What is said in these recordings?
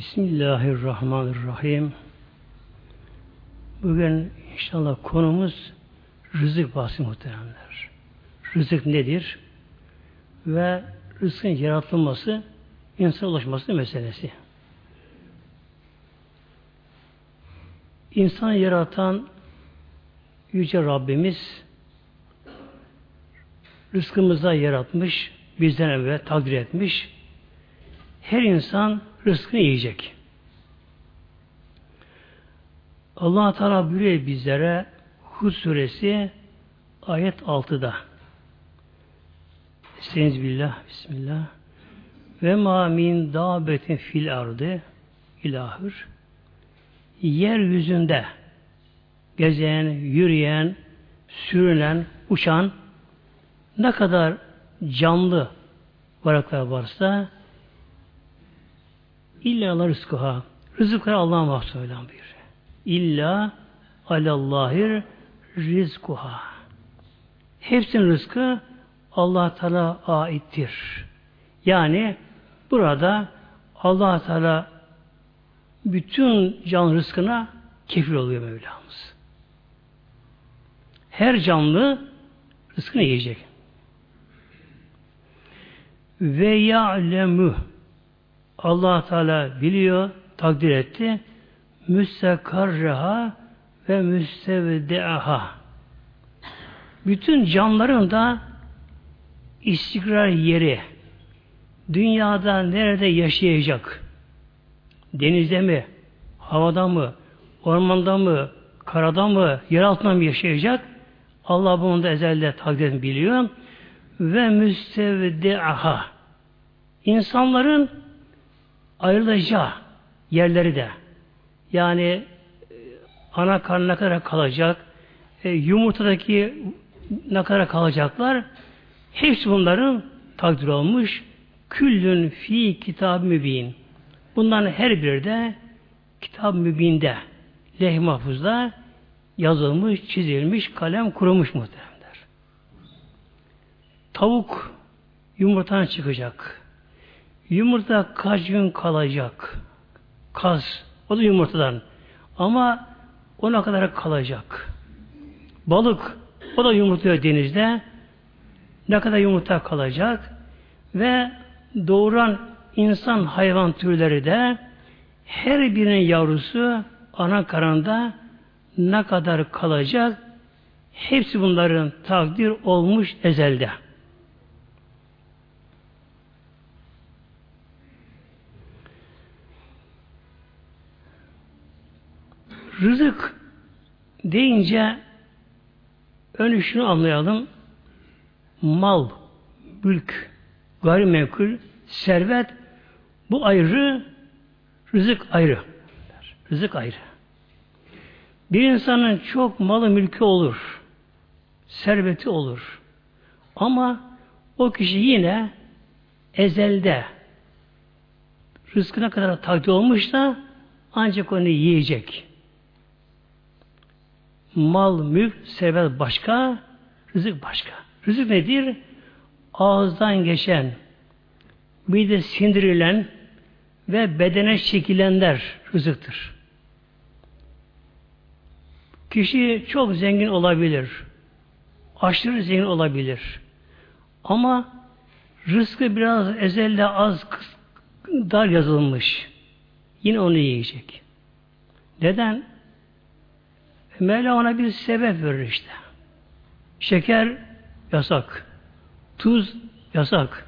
Bismillahirrahmanirrahim. Bugün inşallah konumuz rızık bahsi muhteremler. Rızık nedir? Ve rızkın yaratılması, insan ulaşması meselesi. İnsanı yaratan Yüce Rabbimiz rızkımıza yaratmış, bizden evvel takdir etmiş. Her insan rızkını yiyecek. allah Teala buyuruyor bizlere Hud suresi ayet 6'da. Estaizu billah, bismillah. Ve ma min dabetin fil ardı ilahır. Yeryüzünde gezen, yürüyen, sürünen, uçan ne kadar canlı varlıklar varsa İlla rızkıha. Rızıkları Allah'a mahsus olan bir. İlla alallahir rizkuha. Hepsinin rızkı Allah Teala aittir. Yani burada Allah Teala bütün can rızkına kefil oluyor Mevlamız. Her canlı rızkını yiyecek. Ve ya'lemu allah Teala biliyor, takdir etti. Müstekarreha ve müstevdeaha. Bütün canların da istikrar yeri, dünyada nerede yaşayacak? Denizde mi? Havada mı? Ormanda mı? Karada mı? Yer altında mı yaşayacak? Allah bunu da ezelde takdir biliyor. Ve müstevdeaha. İnsanların ayrılacağı yerleri de yani e, ana karnına kadar kalacak, e, yumurtadaki ne kadar kalacaklar hepsi bunların takdir olmuş. Küllün fi kitab mübin. Bunların her biri de kitab mübinde leh mahfuzda yazılmış, çizilmiş, kalem kurumuş muhteremler. Tavuk yumurtadan çıkacak. Yumurta kaç gün kalacak? Kaz. O da yumurtadan. Ama ona kadar kalacak. Balık. O da yumurtluyor denizde. Ne kadar yumurta kalacak? Ve doğuran insan hayvan türleri de her birinin yavrusu ana karında ne kadar kalacak? Hepsi bunların takdir olmuş ezelde. Rızık deyince önce şunu anlayalım. Mal, mülk, gayrimenkul, servet bu ayrı, rızık ayrı. Rızık ayrı. Bir insanın çok malı mülkü olur. Serveti olur. Ama o kişi yine ezelde rızkına kadar takdir olmuş da ancak onu yiyecek mal, mülk, servet başka, rızık başka. Rızık nedir? Ağızdan geçen, mide sindirilen ve bedene çekilenler rızıktır. Kişi çok zengin olabilir. Aşırı zengin olabilir. Ama rızkı biraz ezelde az dar yazılmış. Yine onu yiyecek. Neden? Mevla ona bir sebep verir işte. Şeker yasak. Tuz yasak.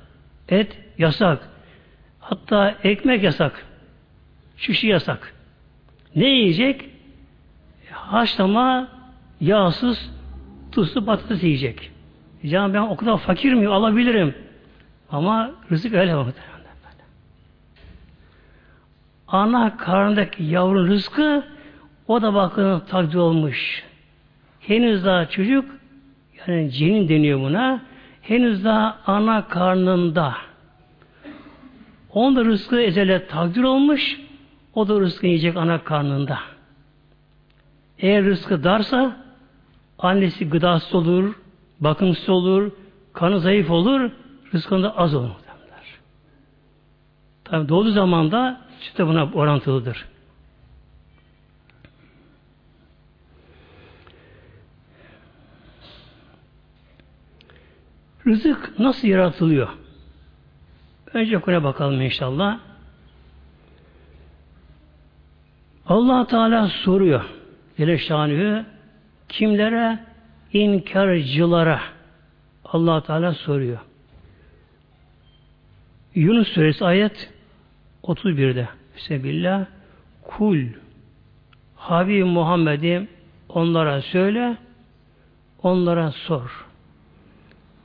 Et yasak. Hatta ekmek yasak. Şişi yasak. Ne yiyecek? Haşlama yağsız tuzlu patates yiyecek. Canım ben o kadar fakir miyim? Alabilirim. Ama rızık öyle muhtemelen. Ana karnındaki yavrun rızkı o da bakın takdir olmuş. Henüz daha çocuk yani cenin deniyor buna. Henüz daha ana karnında. Onda rızkı ezele takdir olmuş. O da rızkı yiyecek ana karnında. Eğer rızkı darsa annesi gıdası olur, bakımsız olur, kanı zayıf olur, rızkında az olur. Tabi doğduğu zaman da süt de buna orantılıdır. Rızık nasıl yaratılıyor? Önce konuya bakalım inşallah. allah Teala soruyor. Celle Şanühü kimlere? inkarcılara allah Teala soruyor. Yunus Suresi ayet 31'de Sebillah kul Habib Muhammed'im onlara söyle onlara sor.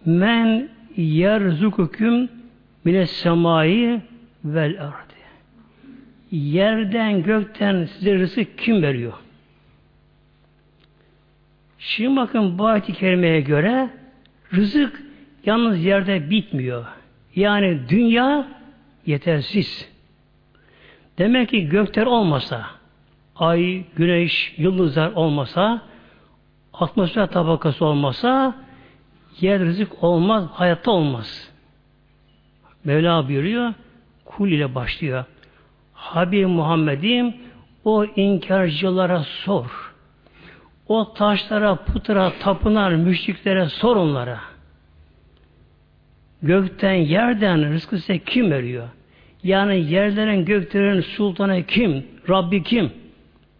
Men yerzukukum mine semayı vel ardı. Yerden gökten size rızık kim veriyor? Şimdi bakın bu ayet-i kerimeye göre rızık yalnız yerde bitmiyor. Yani dünya yetersiz. Demek ki gökler olmasa, ay, güneş, yıldızlar olmasa, atmosfer tabakası olmasa, yer rızık olmaz, hayatta olmaz. Mevla buyuruyor, kul ile başlıyor. Habib Muhammed'im o inkarcılara sor. O taşlara, putra, tapınar, müşriklere sor onlara. Gökten, yerden rızkı size kim veriyor? Yani yerlerin, göklerin sultanı kim? Rabbi kim?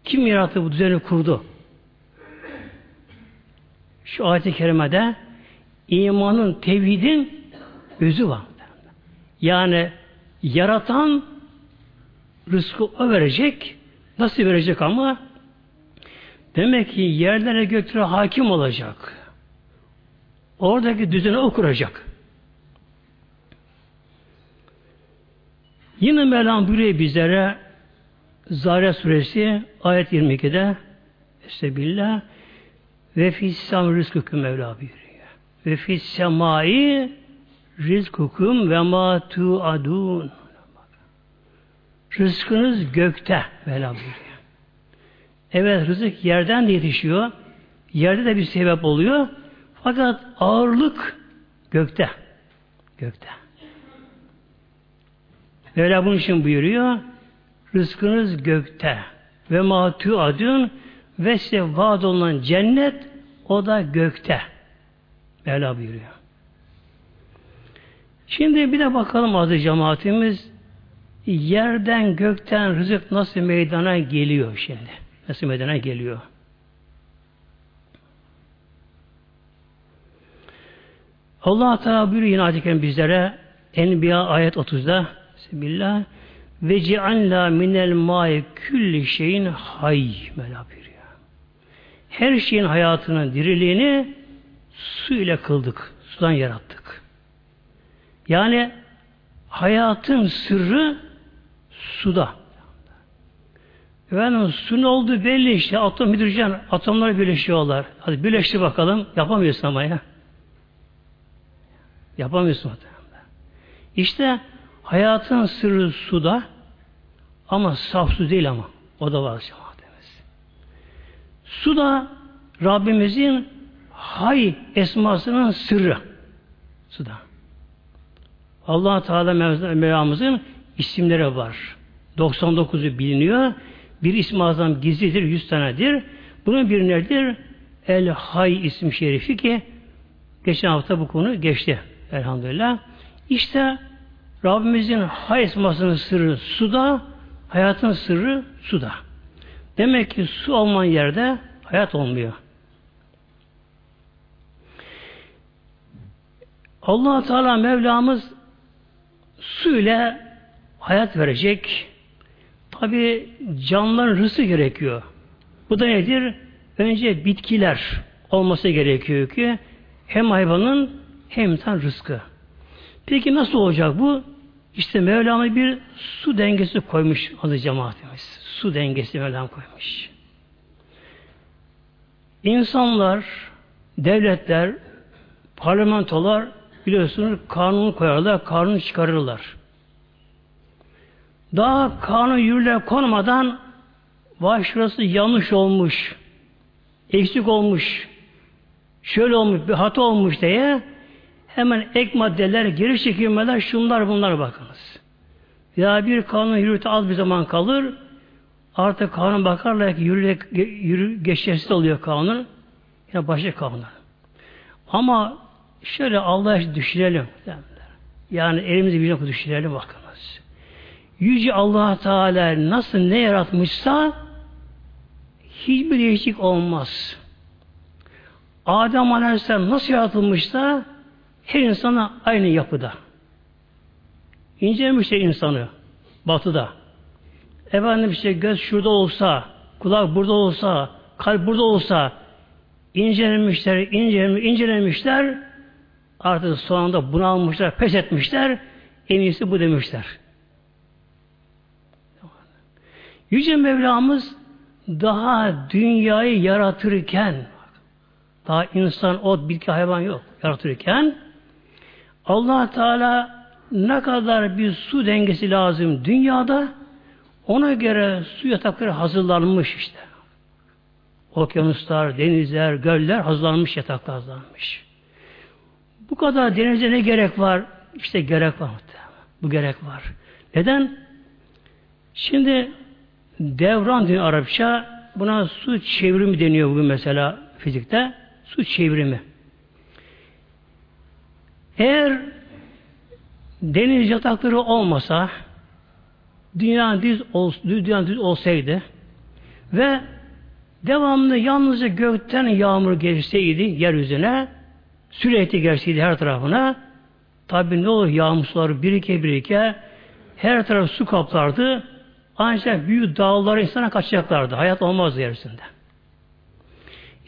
Kim yarattı bu düzeni kurdu? Şu ayet-i kerimede imanın, tevhidin özü var. Yani yaratan rızkı o verecek, nasıl verecek ama demek ki yerlere göklere hakim olacak. Oradaki düzeni o kuracak. Yine Mevlam buyuruyor bizlere Zariyat suresi ayet 22'de Estağfirullah ve fissam rızküküm Mevla buyuruyor. Ve fissemai rizkukum ve ma tu'adun. Rızkınız gökte buyuruyor. Evet rızık yerden de yetişiyor. Yerde de bir sebep oluyor. Fakat ağırlık gökte. Gökte. Mevla bunun için buyuruyor. Rızkınız gökte. Ve matu adın ve size vaad olunan cennet o da gökte. Mevla buyuruyor. Şimdi bir de bakalım adı cemaatimiz yerden gökten rızık nasıl meydana geliyor şimdi? Nasıl meydana geliyor? Allah Teala buyuruyor yine ayet bizlere Enbiya ayet 30'da Bismillah ve cealna minel mai külli şeyin hay Mevla. Her şeyin hayatının diriliğini su ile kıldık. Sudan yarattık. Yani hayatın sırrı suda. Efendim su ne oldu belli işte. Atom hidrojen, atomlar birleşiyorlar. Hadi birleşti bakalım. Yapamıyorsun ama ya. Yapamıyorsun. İşte hayatın sırrı suda ama saf su değil ama. O da var cemaatimiz. Su da Rabbimizin hay esmasının sırrı. Suda. allah Teala Mevlamızın isimleri var. 99'u biliniyor. Bir ismi azam gizlidir, 100 tanedir. Bunun bir nedir? El Hay isim şerifi ki geçen hafta bu konu geçti. Elhamdülillah. İşte Rabbimizin hay esmasının sırrı suda, hayatın sırrı suda. Demek ki su olmayan yerde hayat olmuyor. Allah Teala Mevlamız su ile hayat verecek. Tabi canlıların rızkı gerekiyor. Bu da nedir? Önce bitkiler olması gerekiyor ki hem hayvanın hem insan rızkı. Peki nasıl olacak bu? İşte Mevlam'a bir su dengesi koymuş adı cemaatimiz. Su dengesi Mevlam koymuş. İnsanlar, devletler, parlamentolar biliyorsunuz kanun koyarlar, kanun çıkarırlar. Daha kanun yürürlüğe konmadan vay şurası yanlış olmuş, eksik olmuş, şöyle olmuş, bir hata olmuş diye hemen ek maddeler, geri çekilmeler, şunlar bunlar bakınız. Ya bir kanun yürütü az bir zaman kalır. Artık kanun bakarlar ki yürü, yürü geçersiz oluyor kanun. Ya başka kanun. Ama şöyle Allah'a düşünelim. Yani elimizi bir düşünelim bakınız. Yüce allah Teala nasıl ne yaratmışsa hiçbir değişik olmaz. Adem Aleyhisselam nasıl yaratılmışsa her insana aynı yapıda. İncelemişler insanı batıda. Efendim işte göz şurada olsa, kulak burada olsa, kalp burada olsa incelemişler, incelemişler, incelemişler artık sonunda bunalmışlar, pes etmişler en iyisi bu demişler. Yüce Mevlamız daha dünyayı yaratırken daha insan, ot, bitki, hayvan yok yaratırken allah Teala ne kadar bir su dengesi lazım dünyada ona göre su yatakları hazırlanmış işte. Okyanuslar, denizler, göller hazırlanmış yataklar hazırlanmış. Bu kadar denize ne gerek var? İşte gerek var. Bu gerek var. Neden? Şimdi devran diyor Arapça buna su çevrimi deniyor bugün mesela fizikte. Su çevrimi. Eğer deniz yatakları olmasa dünya düz, ol, dünya düz olsaydı ve devamlı yalnızca gökten yağmur gelseydi yeryüzüne sürekli gelseydi her tarafına tabi ne olur yağmur suları birike birike her taraf su kaplardı ancak büyük dağlara insana kaçacaklardı. Hayat olmazdı yeryüzünde.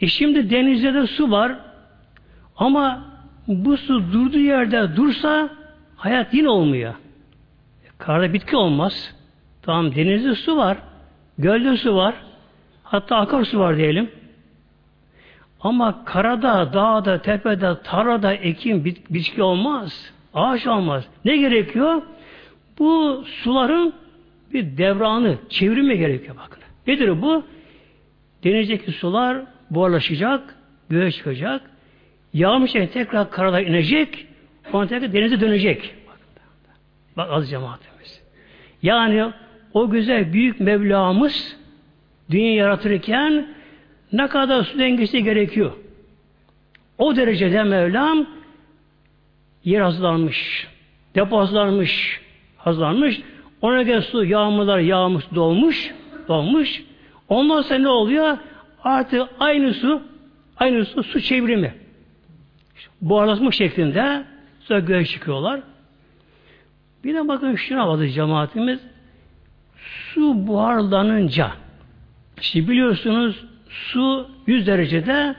E şimdi denizde de su var ama bu su durduğu yerde dursa hayat yine olmuyor. Karda bitki olmaz. Tamam denizde su var. Gölde su var. Hatta akarsu var diyelim. Ama karada, dağda, tepede, tarada ekim, bit, bitki olmaz. Ağaç olmaz. Ne gerekiyor? Bu suların bir devranı, çevirme gerekiyor bakın. Nedir bu? Denizdeki sular buharlaşacak, göğe çıkacak. Yağmış tekrar karada inecek, ondan tekrar denize dönecek. Bak az cemaatimiz. Yani o güzel büyük Mevlamız dünya yaratırken ne kadar su dengesi gerekiyor. O derecede Mevlam yer hazırlanmış, depo hazırlanmış, hazırlanmış. Ona göre su, yağmurlar yağmış, dolmuş, dolmuş. Ondan sonra ne oluyor? Artık aynı su, aynı su, su çevrimi. Buharlaşma şeklinde sonra göğe çıkıyorlar. Bir de bakın şuna bakın cemaatimiz. Su buharlanınca işte biliyorsunuz su 100 derecede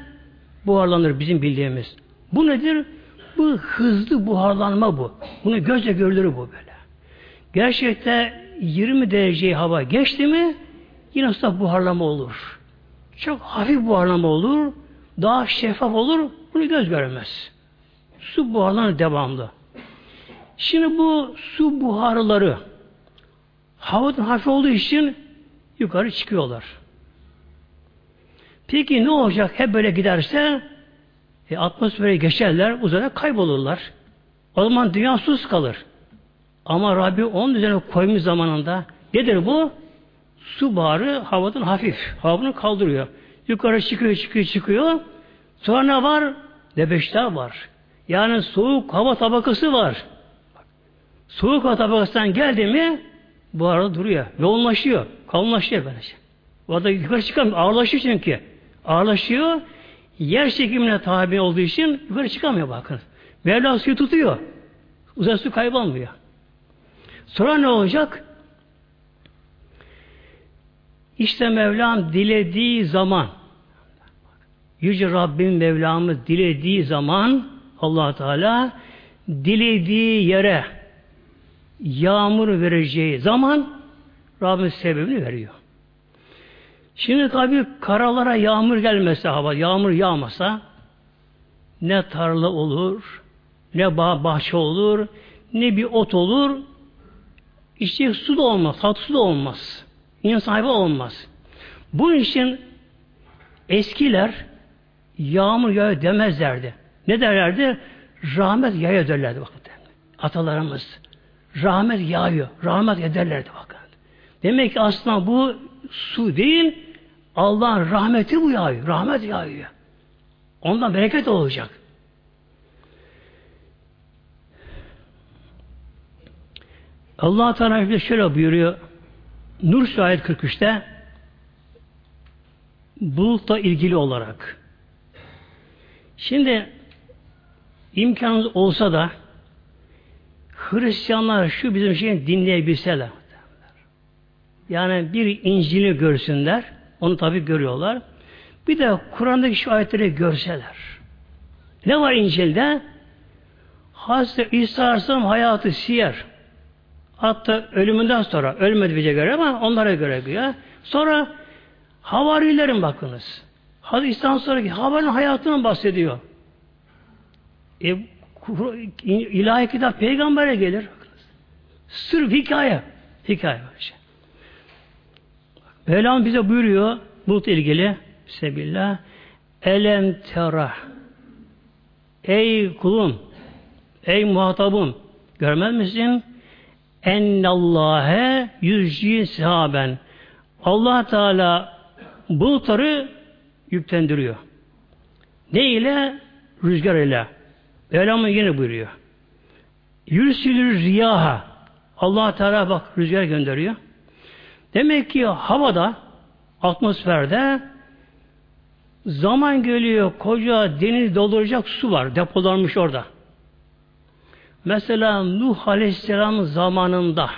buharlanır bizim bildiğimiz. Bu nedir? Bu hızlı buharlanma bu. Bunu gözle görülür bu böyle. Gerçekte 20 derece hava geçti mi yine su buharlama olur. Çok hafif buharlama olur. Daha şeffaf olur. Bunu göz görmez. Su buharlanır devamlı. Şimdi bu su buharları havadan hafif olduğu için yukarı çıkıyorlar. Peki ne olacak hep böyle giderse e, atmosfere geçerler, uzaya kaybolurlar. O zaman dünya sus kalır. Ama Rabbi onun üzerine koymuş zamanında nedir bu? Su buharı havadan hafif. Havanı kaldırıyor. Yukarı çıkıyor, çıkıyor, çıkıyor. Sonra ne var? Nebeşler var. Yani soğuk hava tabakası var. Soğuk hava tabakasından geldi mi bu arada duruyor. Yoğunlaşıyor. Kalınlaşıyor böylece. Bu arada yukarı çıkamıyor. Ağırlaşıyor çünkü. Ağırlaşıyor. Yer çekimine tabi olduğu için yukarı çıkamıyor bakın. Mevla suyu tutuyor. Uzay su kaybolmuyor. Sonra ne olacak? İşte Mevlam dilediği zaman Yüce Rabbim Mevlamız dilediği zaman allah Teala dilediği yere yağmur vereceği zaman Rabbim sebebini veriyor. Şimdi tabi karalara yağmur gelmese hava, yağmur yağmasa ne tarla olur, ne bağ, bahçe olur, ne bir ot olur, işte su da olmaz, tatlı su da olmaz. İnsan hayvan olmaz. Bu için eskiler yağmur yağıyor demezlerdi. Ne derlerdi? Rahmet yağıyor derlerdi bakın. Atalarımız. rahmet yağıyor. Rahmet ederlerdi bakın. Demek ki aslında bu su değil, Allah'ın rahmeti bu yağıyor. Rahmet yağıyor. Ondan bereket olacak. Allah Teala şöyle buyuruyor. Nur Suresi 43'te bulutla ilgili olarak. Şimdi imkanımız olsa da Hristiyanlar şu bizim şeyi dinleyebilseler. Yani bir İncil'i görsünler. Onu tabi görüyorlar. Bir de Kur'an'daki şu ayetleri görseler. Ne var İncil'de? Hazreti İsa Aleyhisselam hayatı siyer. Hatta ölümünden sonra ölmedi bize göre ama onlara göre diyor. Sonra havarilerin bakınız. Hazreti İsa'dan sonraki havarinin hayatından bahsediyor. E, ilahi kitap peygambere gelir. Sırf hikaye. Hikaye böyle şey. Mevlam bize buyuruyor bulut ilgili Sebillah Elem tera Ey kulum Ey muhatabım görmez misin? Ennallâhe yüzci sahaben Allah Teala bulutları yüklendiriyor. Ne ile? Rüzgar ile. Mevlam'ın yine buyuruyor. Yürüsülür riyaha. Allah Teala bak rüzgar gönderiyor. Demek ki havada, atmosferde zaman geliyor koca deniz dolduracak su var. Depolanmış orada. Mesela Nuh Aleyhisselam zamanında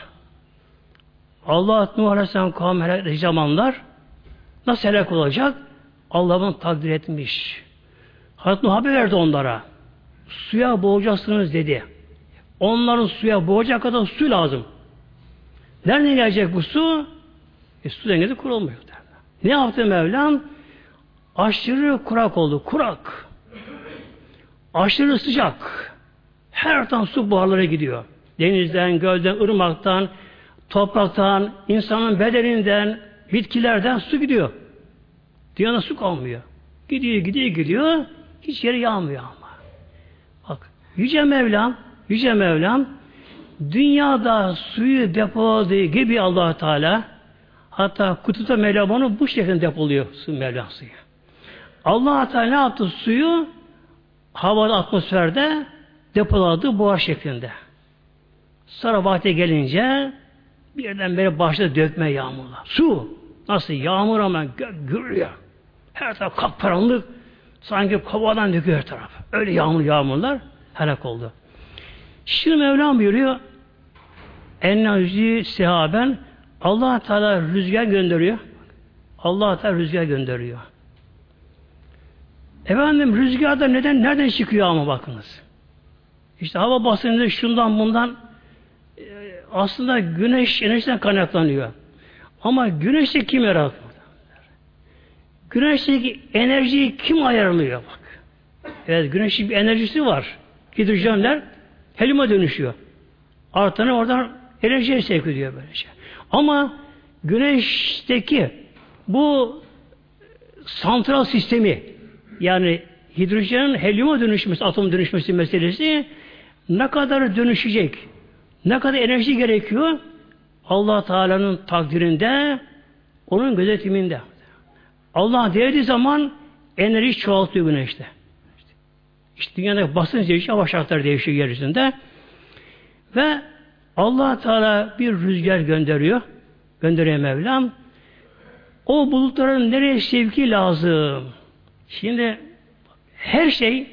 Allah Nuh Aleyhisselam kavmi zamanlar nasıl helak olacak? Allah'ın takdir etmiş. Hazreti Nuh haber verdi onlara. Suya boğacaksınız dedi. Onların suya boğacak kadar su lazım. Nereden gelecek bu su? E, su dengesi kurulmuyor. Ne yaptı Mevlam? Aşırı kurak oldu. Kurak. Aşırı sıcak. Her taraftan su buharlara gidiyor. Denizden, gölden, ırmaktan, topraktan, insanın bedeninden, bitkilerden su gidiyor. Dünyada su kalmıyor. Gidiyor, gidiyor, gidiyor. Hiç yeri yağmıyor ama. Bak, Yüce Mevlam, Yüce Mevlam dünyada suyu depoladığı gibi allah Teala hatta kutuda Mevlam bu şekilde depoluyor su Mevlam allah Teala ne yaptı suyu? Havada, atmosferde depoladı buhar şeklinde. Sonra vakti gelince birden böyle başladı dökme yağmurlar. Su nasıl yağmur ama gürüyor. Her taraf kapkaranlık. Sanki kovadan döküyor her taraf. Öyle yağmur yağmurlar helak oldu. Şimdi Mevlam buyuruyor Ennâzî sehaben allah Teala rüzgar gönderiyor. allah Teala rüzgar gönderiyor. Efendim rüzgarda neden nereden çıkıyor ama bakınız. İşte hava basıncı şundan bundan e, aslında güneş enerjiden kaynaklanıyor. Ama güneşi kim yarattı? Güneşteki enerjiyi kim ayarlıyor bak. Evet güneşin bir enerjisi var. Hidrojenler helyuma dönüşüyor. Artanı oradan enerjiye sevk ediyor böylece. Ama güneşteki bu santral sistemi yani hidrojenin helyuma dönüşmesi, atom dönüşmesi meselesi ne kadar dönüşecek, ne kadar enerji gerekiyor allah Teala'nın takdirinde, onun gözetiminde. Allah dilediği zaman enerji çoğaltıyor güneşte. İşte dünyada basınç değişiyor, hava şartları değişiyor yeryüzünde. Ve allah Teala bir rüzgar gönderiyor. Gönderiyor Mevlam. O bulutların nereye sevki lazım? Şimdi her şey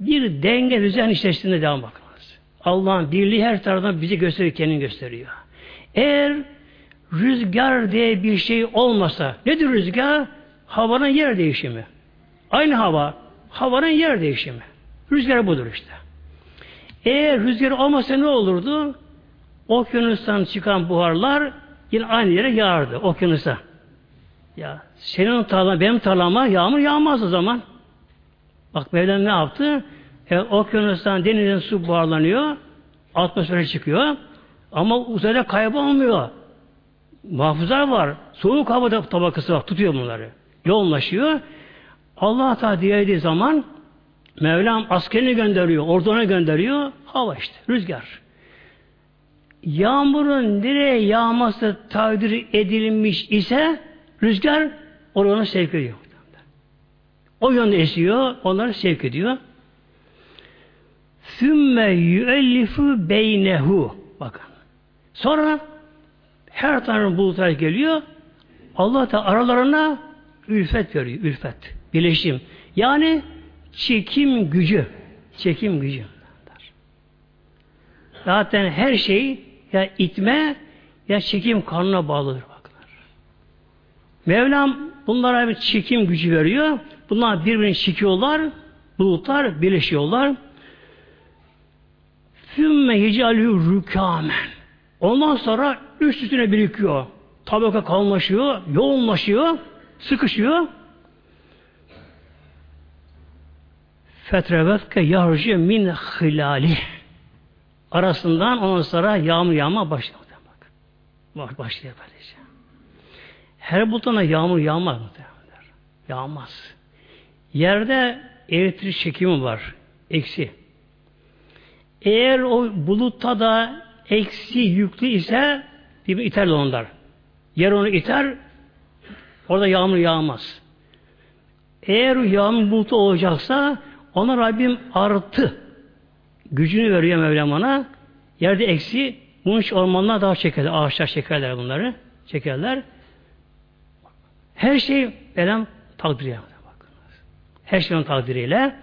bir denge düzen içerisinde devam bakınız. Allah'ın birliği her taraftan bizi gösteriyor, kendini gösteriyor. Eğer rüzgar diye bir şey olmasa, nedir rüzgar? Havanın yer değişimi. Aynı hava, havanın yer değişimi. Rüzgar budur işte. Eğer rüzgar olmasa ne olurdu? Okyanustan çıkan buharlar yine aynı yere yağardı okyanusa. Ya senin tarlan, benim tarlama yağmur yağmaz o zaman. Bak Mevlam ne yaptı? E, okyanustan denizden su buharlanıyor. Atmosfere çıkıyor. Ama uzayda kaybolmuyor. Muhafızlar var. Soğuk hava tabakası var. Tutuyor bunları. Yoğunlaşıyor. Allah Teala dilediği zaman Mevlam askerini gönderiyor. Orduna gönderiyor. Hava işte. Rüzgar. Yağmurun nereye yağması takdir edilmiş ise rüzgar oraya sevk ediyor. O yönde esiyor, onları sevk ediyor. Sümme yüellifu beynehu. Bakın. Sonra her tane bulutlar geliyor. Allah da aralarına ülfet veriyor. Ülfet. Birleşim. Yani çekim gücü. Çekim gücü. Zaten her şey ya itme ya çekim kanuna bağlıdır. Baklar. Mevlam bunlara bir çekim gücü veriyor. Bunlar birbirini çekiyorlar. Bulutlar birleşiyorlar. Fümme yecalü rükamen. Ondan sonra üst üstüne birikiyor. Tabaka kalınlaşıyor, yoğunlaşıyor, sıkışıyor. Fetrevetke yahrucu min hilali. Arasından ondan sonra yağmur yağma başlıyor. Bak. Başlıyor böylece. Her bulutuna yağmur yağmaz mı? Yağmaz. Yerde elektrik çekimi var. Eksi. Eğer o bulutta da eksi yüklü ise bir iter onlar. Yer onu iter orada yağmur yağmaz. Eğer yağmur bulutu olacaksa ona Rabbim artı gücünü veriyor Mevlam ona. Yerde eksi bunun için ormanlar daha çekerler. Ağaçlar çekerler bunları. Çekerler. Her şey Mevlam takdiriyle. Her şeyin takdiriyle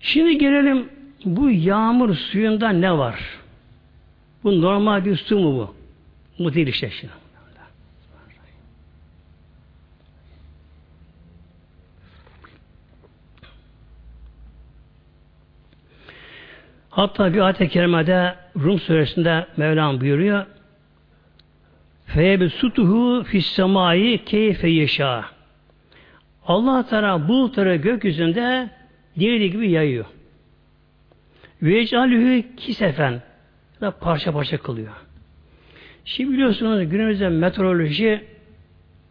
Şimdi gelelim bu yağmur suyunda ne var? Bu normal bir su mu bu? Bu değil işte şimdi. Hatta bir ayet-i kerimede Rum suresinde Mevlam buyuruyor Feyebesutuhu fissemai keyfe yeşâ Allah Teala bulutları gökyüzünde dilediği gibi yayıyor. Ve ecalühü kisefen da parça parça kılıyor. Şimdi biliyorsunuz günümüzde meteoroloji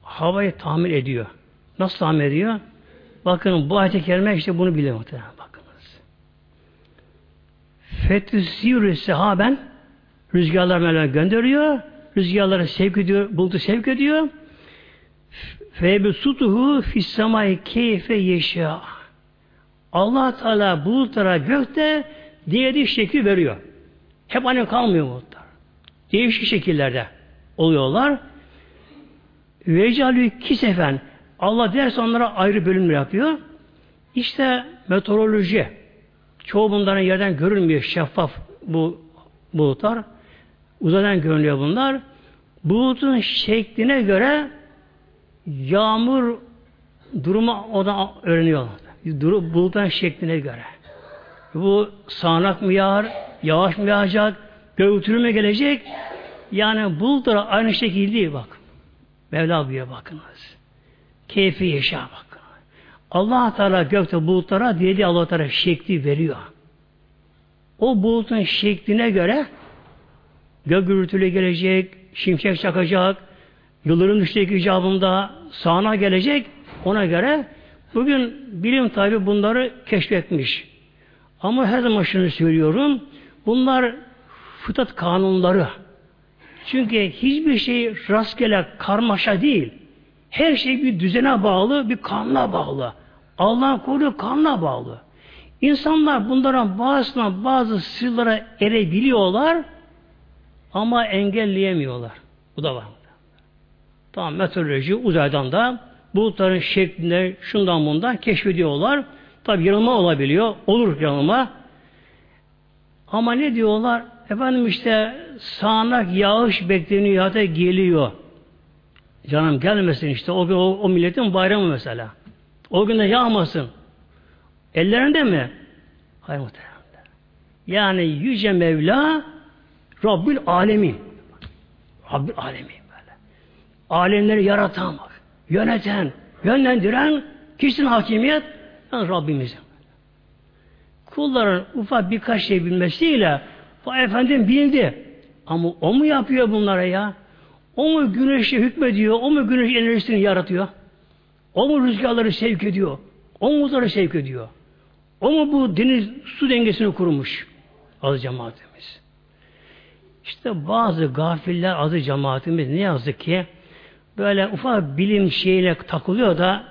havayı tahmin ediyor. Nasıl tahmin ediyor? Bakın bu ayet-i kerime işte bunu biliyor. Bakınız. Fetüsîrü sehaben rüzgarlar Mevlam gönderiyor. Rüzgarları sevk ediyor, bulutu sevk ediyor. Febe sutuhu fissamay keyfe yeşâ. Allah Teala bulutlara gökte dilediği şekil veriyor. Hep aynı kalmıyor bulutlar. Değişik şekillerde oluyorlar. Vecalü kisefen Allah derse onlara ayrı bölümler yapıyor. İşte meteoroloji. Çoğu bunların yerden görünmüyor. Şeffaf bu bulutlar. Uzaydan görünüyor bunlar. Bulutun şekline göre yağmur durumu o da öğreniyorlar. Bulutun şekline göre. Bu sağanak mı yağar, yağış mı yağacak, gövtürü mü gelecek? Yani bulutlar aynı şekilde bak. Mevla buyuruyor bakınız. Keyfi yaşa bakın. Allah Teala gökte bulutlara dilediği Allah Teala şekli veriyor. O bulutun şekline göre gök gürültülü gelecek, şimşek çakacak, yıldırım düşecek icabında sağına gelecek. Ona göre bugün bilim tabi bunları keşfetmiş. Ama her zaman şunu söylüyorum. Bunlar fıtrat kanunları. Çünkü hiçbir şey rastgele karmaşa değil. Her şey bir düzene bağlı, bir kanuna bağlı. Allah'ın koyduğu kanuna bağlı. İnsanlar bunların bazısına bazı sırlara erebiliyorlar ama engelleyemiyorlar. Bu da var. Tamam meteoroloji uzaydan da bulutların şeklinde şundan bundan keşfediyorlar. Tabi yanılma olabiliyor. Olur yanılma. Ama ne diyorlar? Efendim işte sağanak yağış bekleniyor hatta geliyor. Canım gelmesin işte o, o, o milletin bayramı mesela. O gün de yağmasın. Ellerinde mi? Hayır muhtemelen. Yani Yüce Mevla Rabbül Alemin. Rabbül Alemin böyle. Alemleri yaratan. Yöneten, yönlendiren kişinin hakimiyet yani Rabbimizin. Kulların ufak birkaç şey bilmesiyle bu efendim bildi. Ama o mu yapıyor bunlara ya? O mu güneşe hükmediyor? O mu güneş enerjisini yaratıyor? O mu rüzgarları sevk ediyor? O mu uzları sevk ediyor? O mu bu deniz su dengesini kurmuş? Azı cemaatimiz. İşte bazı gafiller azı cemaatimiz ne yazık ki böyle ufak bilim şeyine takılıyor da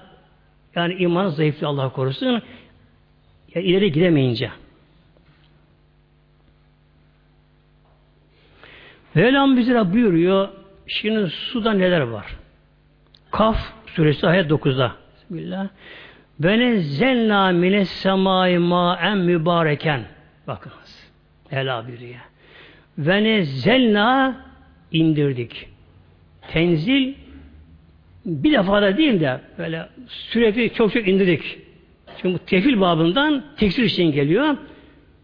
yani iman zayıflıyor Allah korusun ya ileri gidemeyince. Mevlam bize buyuruyor şimdi suda neler var? Kaf suresi ayet 9'da. Bismillah. Ve nezzelna mines semai ma'en mübareken. Bakınız. Ela buyuruyor. Ve nezzelna indirdik. Tenzil bir defa da değil de böyle sürekli çok çok indirdik. Çünkü tefil babından tekstil için geliyor.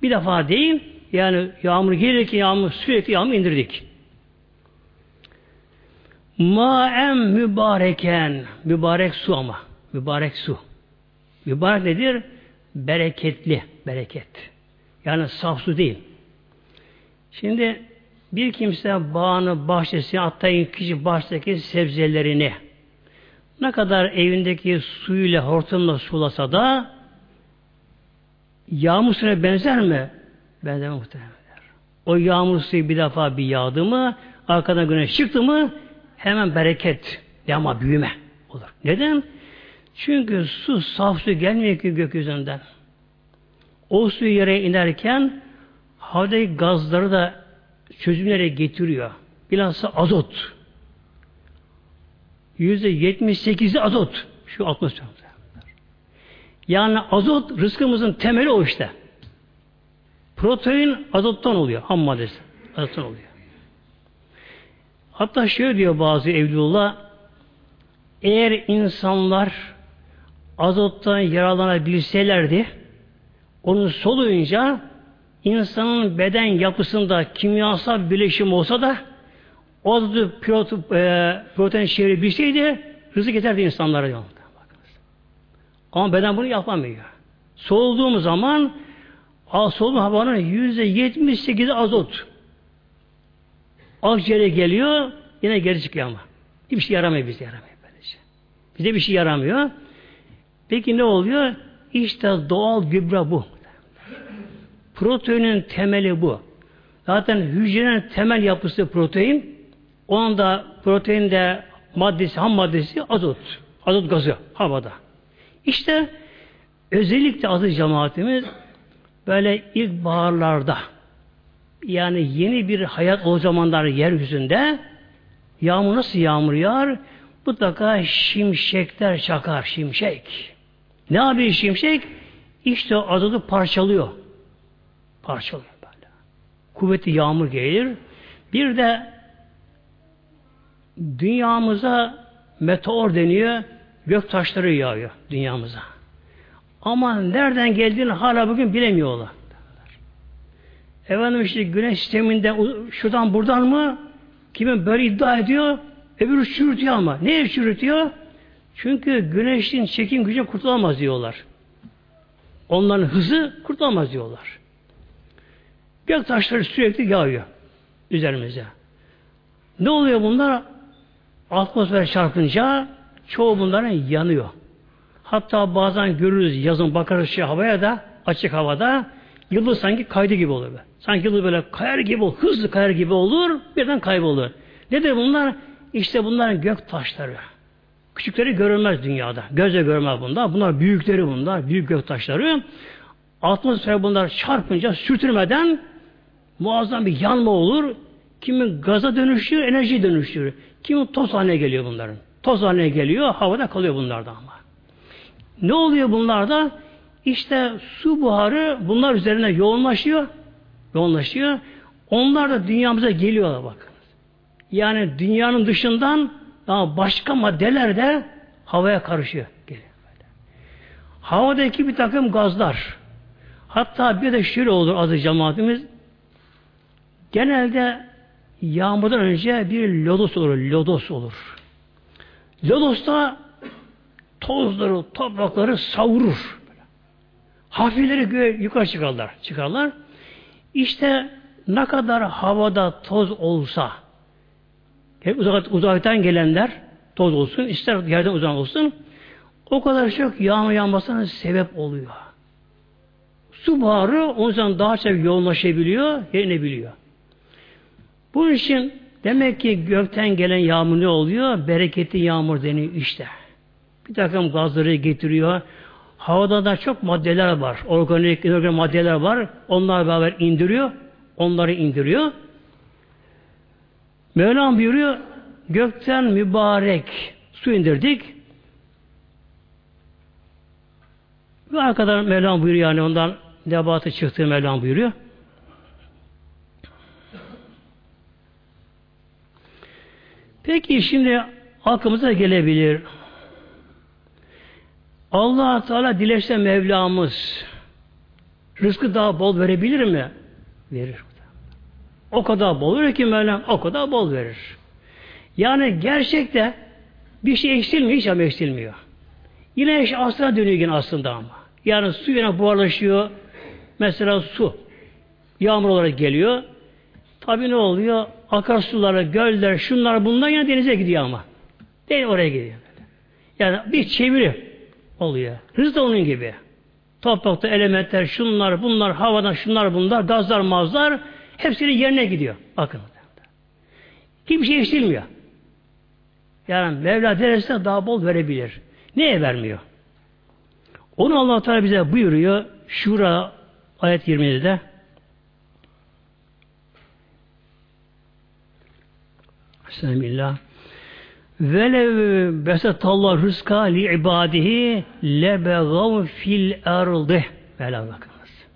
Bir defa değil, yani yağmur gelir ki yağmur sürekli yağmur indirdik. Ma'em mübareken, mübarek su ama, mübarek su. Mübarek nedir? Bereketli, bereket. Yani saf su değil. Şimdi bir kimse bağını, bahçesini, hatta kişi bahçedeki sebzelerini ne kadar evindeki suyuyla, hortumla sulasa da yağmur suyuna benzer mi? Benzer muhtemelen. O yağmur suyu bir defa bir yağdı mı, arkadan güneş çıktı mı hemen bereket, yağma büyüme olur. Neden? Çünkü su, saf su gelmiyor ki gökyüzünden. O su yere inerken havadaki gazları da çözümlere getiriyor. Bilhassa azot. Yüzde yetmiş sekizi azot. Şu atmosfer. Yani azot rızkımızın temeli o işte. Protein azottan oluyor. Ham maddesi. Azottan oluyor. Hatta şöyle diyor bazı Evlullah eğer insanlar azottan yararlanabilselerdi onu soluyunca insanın beden yapısında kimyasal bileşim olsa da o azotu e, protein çevirebilseydi rızık yeterdi insanlara diyor. Ama beden bunu yapamıyor. Soğuduğumuz zaman soğuduğum havanın yüzde yetmiş sekizi azot. Akciğere geliyor, yine geri çıkıyor ama. Hiçbir şey yaramıyor bize yaramıyor böylece. Bize bir şey yaramıyor. Peki ne oluyor? İşte doğal gübre bu. Proteinin temeli bu. Zaten hücrenin temel yapısı protein. Onun da protein de maddesi, ham maddesi azot. Azot gazı havada. İşte özellikle aziz cemaatimiz böyle ilk baharlarda yani yeni bir hayat o zamanlar yeryüzünde yağmur nasıl yağmur yağar? Mutlaka şimşekler çakar, şimşek. Ne yapıyor şimşek? İşte o azotu parçalıyor. Parçalıyor böyle. Kuvvetli yağmur gelir. Bir de dünyamıza meteor deniyor. Gök taşları yağıyor dünyamıza. Ama nereden geldiğini hala bugün bilemiyorlar. Efendim işte güneş sisteminde şuradan buradan mı? Kimin böyle iddia ediyor? Öbürü çürütüyor ama. Ne çürütüyor? Çünkü güneşin çekim gücü kurtulamaz diyorlar. Onların hızı kurtulamaz diyorlar. Gök taşları sürekli yağıyor üzerimize. Ne oluyor bunlar? Atmosfer çarpınca çoğu bunların yanıyor. Hatta bazen görürüz yazın bakarız şey havaya da açık havada yıldız sanki kaydı gibi olur. Be. Sanki yıldız böyle kayar gibi olur, hızlı kayar gibi olur, birden kaybolur. Nedir bunlar? İşte bunların gök taşları. Küçükleri görülmez dünyada. Gözle görmez bunlar. Bunlar büyükleri bunlar. Büyük gök taşları. Atmosfer bunlar çarpınca sürtürmeden muazzam bir yanma olur. Kimin gaza dönüşüyor, enerji dönüşüyor. Kimin toz haline geliyor bunların. Toz haline geliyor, havada kalıyor bunlarda ama. Ne oluyor bunlarda? İşte su buharı bunlar üzerine yoğunlaşıyor. Yoğunlaşıyor. Onlar da dünyamıza geliyorlar bakın. Yani dünyanın dışından daha başka maddeler de havaya karışıyor. Geliyor. Havadaki bir takım gazlar. Hatta bir de şöyle olur adı cemaatimiz. Genelde yağmurdan önce bir lodos olur. Lodos olur. Lodos da tozları, toprakları savurur. Hafifleri yukarı çıkarlar. çıkarlar. İşte ne kadar havada toz olsa hep uzak, uzaktan gelenler toz olsun, ister yerden uzak olsun o kadar çok yağmur yağmasına sebep oluyor. Su buharı o yüzden daha çok yoğunlaşabiliyor, biliyor. Bunun için demek ki gökten gelen yağmur ne oluyor? Bereketli yağmur deniyor işte. Bir takım gazları getiriyor. Havada da çok maddeler var. Organik, inorganik maddeler var. Onlar beraber indiriyor. Onları indiriyor. Mevlam buyuruyor gökten mübarek su indirdik. Ve arkadan Mevlam buyuruyor yani ondan debatı çıktığı Mevlam buyuruyor. Peki şimdi aklımıza gelebilir. allah Teala dilerse Mevlamız rızkı daha bol verebilir mi? Verir. O kadar bol verir ki Mevlam o kadar bol verir. Yani gerçekte bir şey eksilmiyor, hiç ama eksilmiyor. Yine iş aslına dönüyor yine aslında ama. Yani su yine buharlaşıyor. Mesela su. Yağmur olarak geliyor. Tabi ne oluyor? Akarsulara, göller, şunlar bunlar yine denize gidiyor ama. Değil oraya gidiyor. Yani bir çeviri oluyor. Hız da onun gibi. Toprakta elementler, şunlar, bunlar, havadan şunlar, bunlar, gazlar, mazlar hepsinin yerine gidiyor. Bakın. Hiçbir şey eksilmiyor. Yani Mevla derecesinde daha bol verebilir. Neye vermiyor? Onu Allah Teala bize buyuruyor. Şura ayet 27'de Bismillah. Velev besetallah rızka li ibadihi lebegav fil erdi. Böyle bakınız.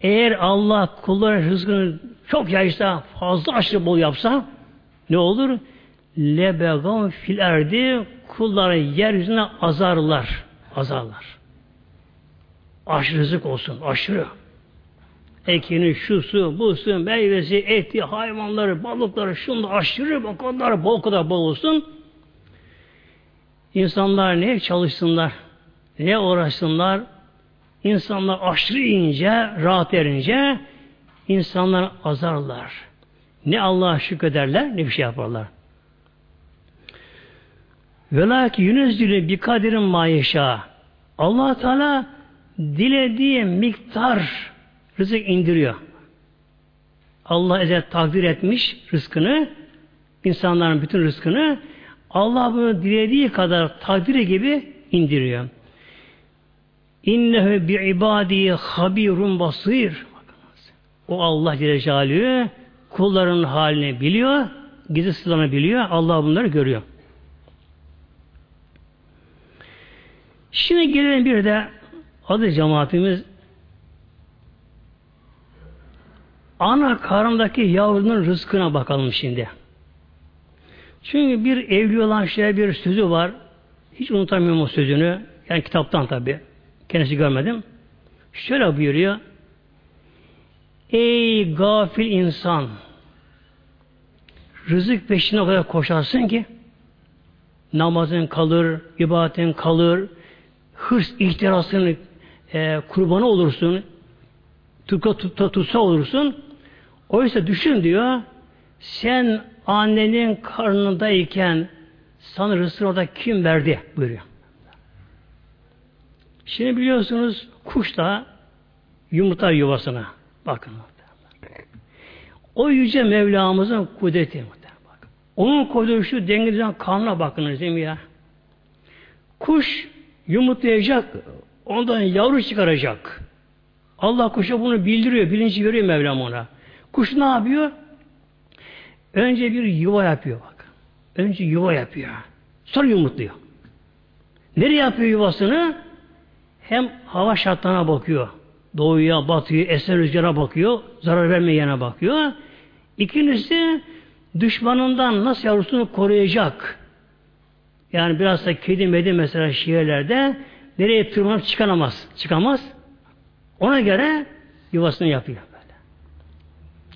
Eğer Allah kulların rızkını çok yaysa, fazla aşırı bol yapsa ne olur? Lebegav fil erdi kulları yeryüzüne azarlar. Azarlar. Aşırı rızık olsun. Aşırı ekini, şusu, busu, meyvesi, eti, hayvanları, balıkları, şunu aşırı o kadar bol kadar bol olsun. İnsanlar ne çalışsınlar, ne uğraşsınlar, insanlar aşırı ince, rahat erince insanlar azarlar. Ne Allah'a şükrederler, ne bir şey yaparlar. Velaki yünezdülü bir kadirin mayeşa. allah Teala dilediği miktar rızık indiriyor. Allah ezel takdir etmiş rızkını, insanların bütün rızkını Allah bunu dilediği kadar takdiri gibi indiriyor. İnnehu bi ibadi habirun basir. O Allah Celle kulların halini biliyor, gizli sırlarını biliyor, Allah bunları görüyor. Şimdi gelelim bir de adı cemaatimiz ana karındaki yavrunun rızkına bakalım şimdi. Çünkü bir evli olan şey bir sözü var. Hiç unutamıyorum o sözünü. Yani kitaptan tabi. Kendisi görmedim. Şöyle buyuruyor. Ey gafil insan rızık peşine kadar koşarsın ki namazın kalır, ibadetin kalır, hırs ihtirasının e, kurbanı olursun, tutsa, tutsa olursun, Oysa düşün diyor, sen annenin karnındayken sana rızkını orada kim verdi buyuruyor. Şimdi biliyorsunuz kuş da yumurta yuvasına. Bakın. O yüce Mevlamızın kudreti. Bak. Onun koyduğu şu dengezen kanına bakınız değil mi ya? Kuş yumurtlayacak, ondan yavru çıkaracak. Allah kuşa bunu bildiriyor, bilinci veriyor Mevlam ona. Kuş ne yapıyor? Önce bir yuva yapıyor bak. Önce yuva yapıyor. Sonra yumurtluyor. Nereye yapıyor yuvasını? Hem hava şartlarına bakıyor. Doğuya, batıya, eser rüzgara bakıyor. Zarar vermeyene bakıyor. İkincisi düşmanından nasıl yavrusunu koruyacak. Yani biraz da kedi medi mesela şiirlerde nereye tırmanıp çıkamaz. Çıkamaz. Ona göre yuvasını yapıyor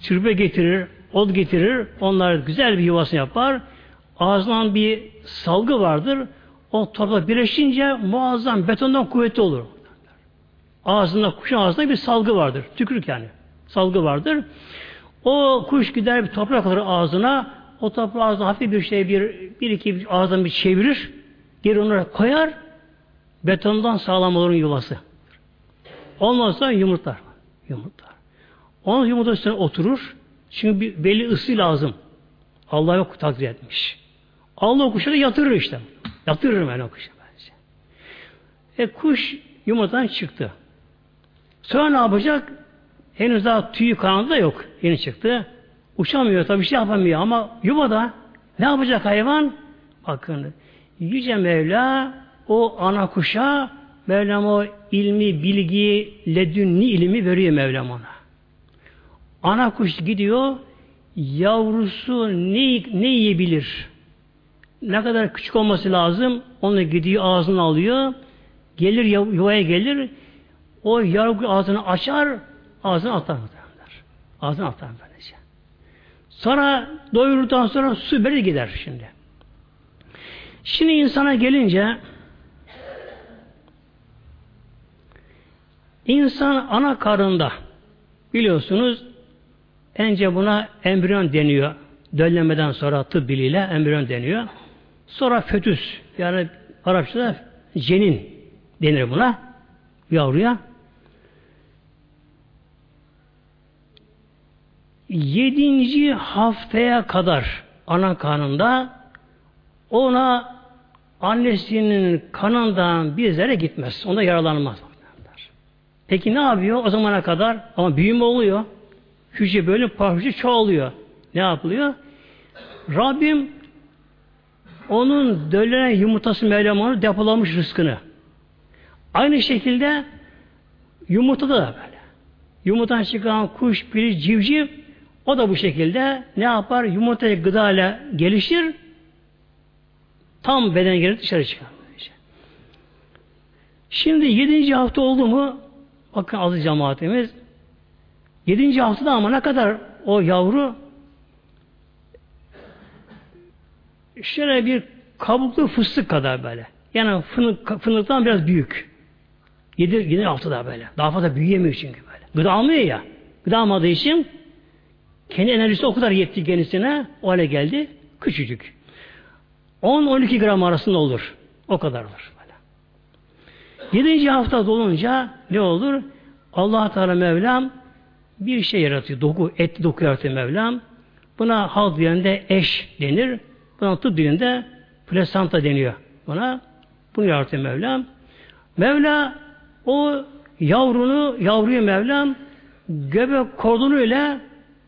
çırpı getirir, ot getirir, onlar güzel bir yuvasını yapar. Ağzından bir salgı vardır. O toprak birleşince muazzam betondan kuvvetli olur. Ağzında, kuşun ağzında bir salgı vardır. Tükürük yani. Salgı vardır. O kuş gider bir toprak alır ağzına, o toprağı ağzına hafif bir şey bir, bir iki bir ağzından bir çevirir, geri onu koyar, betondan sağlam olur yuvası. Olmazsa yumurtlar. Yumurtlar. Onun yumurta üstüne oturur. Çünkü bir belli ısı lazım. Allah yok takdir etmiş. Allah o kuşu da yatırır işte. Yatırırım ben o kuşu. Bence. E kuş yumurtadan çıktı. Sonra ne yapacak? Henüz daha tüyü kanadı da yok. Yeni çıktı. Uçamıyor tabii şey yapamıyor ama yuvada ne yapacak hayvan? Bakın Yüce Mevla o ana kuşa Mevlam o ilmi, bilgi, ledünni ilmi veriyor Mevlam ona. Ana kuş gidiyor yavrusu ne, ne yiyebilir? Ne kadar küçük olması lazım? Onu gidiyor ağzını alıyor. Gelir yuvaya gelir. O yavru ağzını açar ağzını atar. Ağzını atar böylece. Sonra doyurduktan sonra su beri gider şimdi. Şimdi insana gelince insan ana karında biliyorsunuz önce buna embriyon deniyor. Döllemeden sonra tıp biliyle embriyon deniyor. Sonra fötüs yani Arapçada cenin denir buna yavruya. Yedinci haftaya kadar ana kanında ona annesinin kanından bir zerre gitmez. Ona yaralanmaz. Peki ne yapıyor o zamana kadar? Ama büyüme oluyor. Hücre böyle parçası çoğalıyor. Ne yapılıyor? Rabbim onun dölenen yumurtası Mevlam depolamış rızkını. Aynı şekilde yumurta da böyle. Yumurtadan çıkan kuş, piri, civciv o da bu şekilde ne yapar? Yumurtayı gıda ile gelişir tam beden geri dışarı çıkar. Şimdi yedinci hafta oldu mu bakın azı cemaatimiz yedinci haftada ama ne kadar o yavru şöyle bir kabuklu fıstık kadar böyle. Yani fınık, fındıktan biraz büyük. Yedi, yedi haftada böyle. Daha fazla büyüyemiyor çünkü böyle. Gıda almıyor ya. Gıda almadığı için kendi enerjisi o kadar yetti kendisine o hale geldi. Küçücük. 10-12 gram arasında olur. O kadar olur. Böyle. 7. hafta dolunca ne olur? allah Teala Mevlam bir şey yaratıyor. Doku, et doku yaratıyor Mevlam. Buna halk dilinde eş denir. Buna tıp dilinde plasanta deniyor. Buna bunu yaratıyor Mevlam. Mevla o yavrunu, yavruyu Mevlam göbek kordonuyla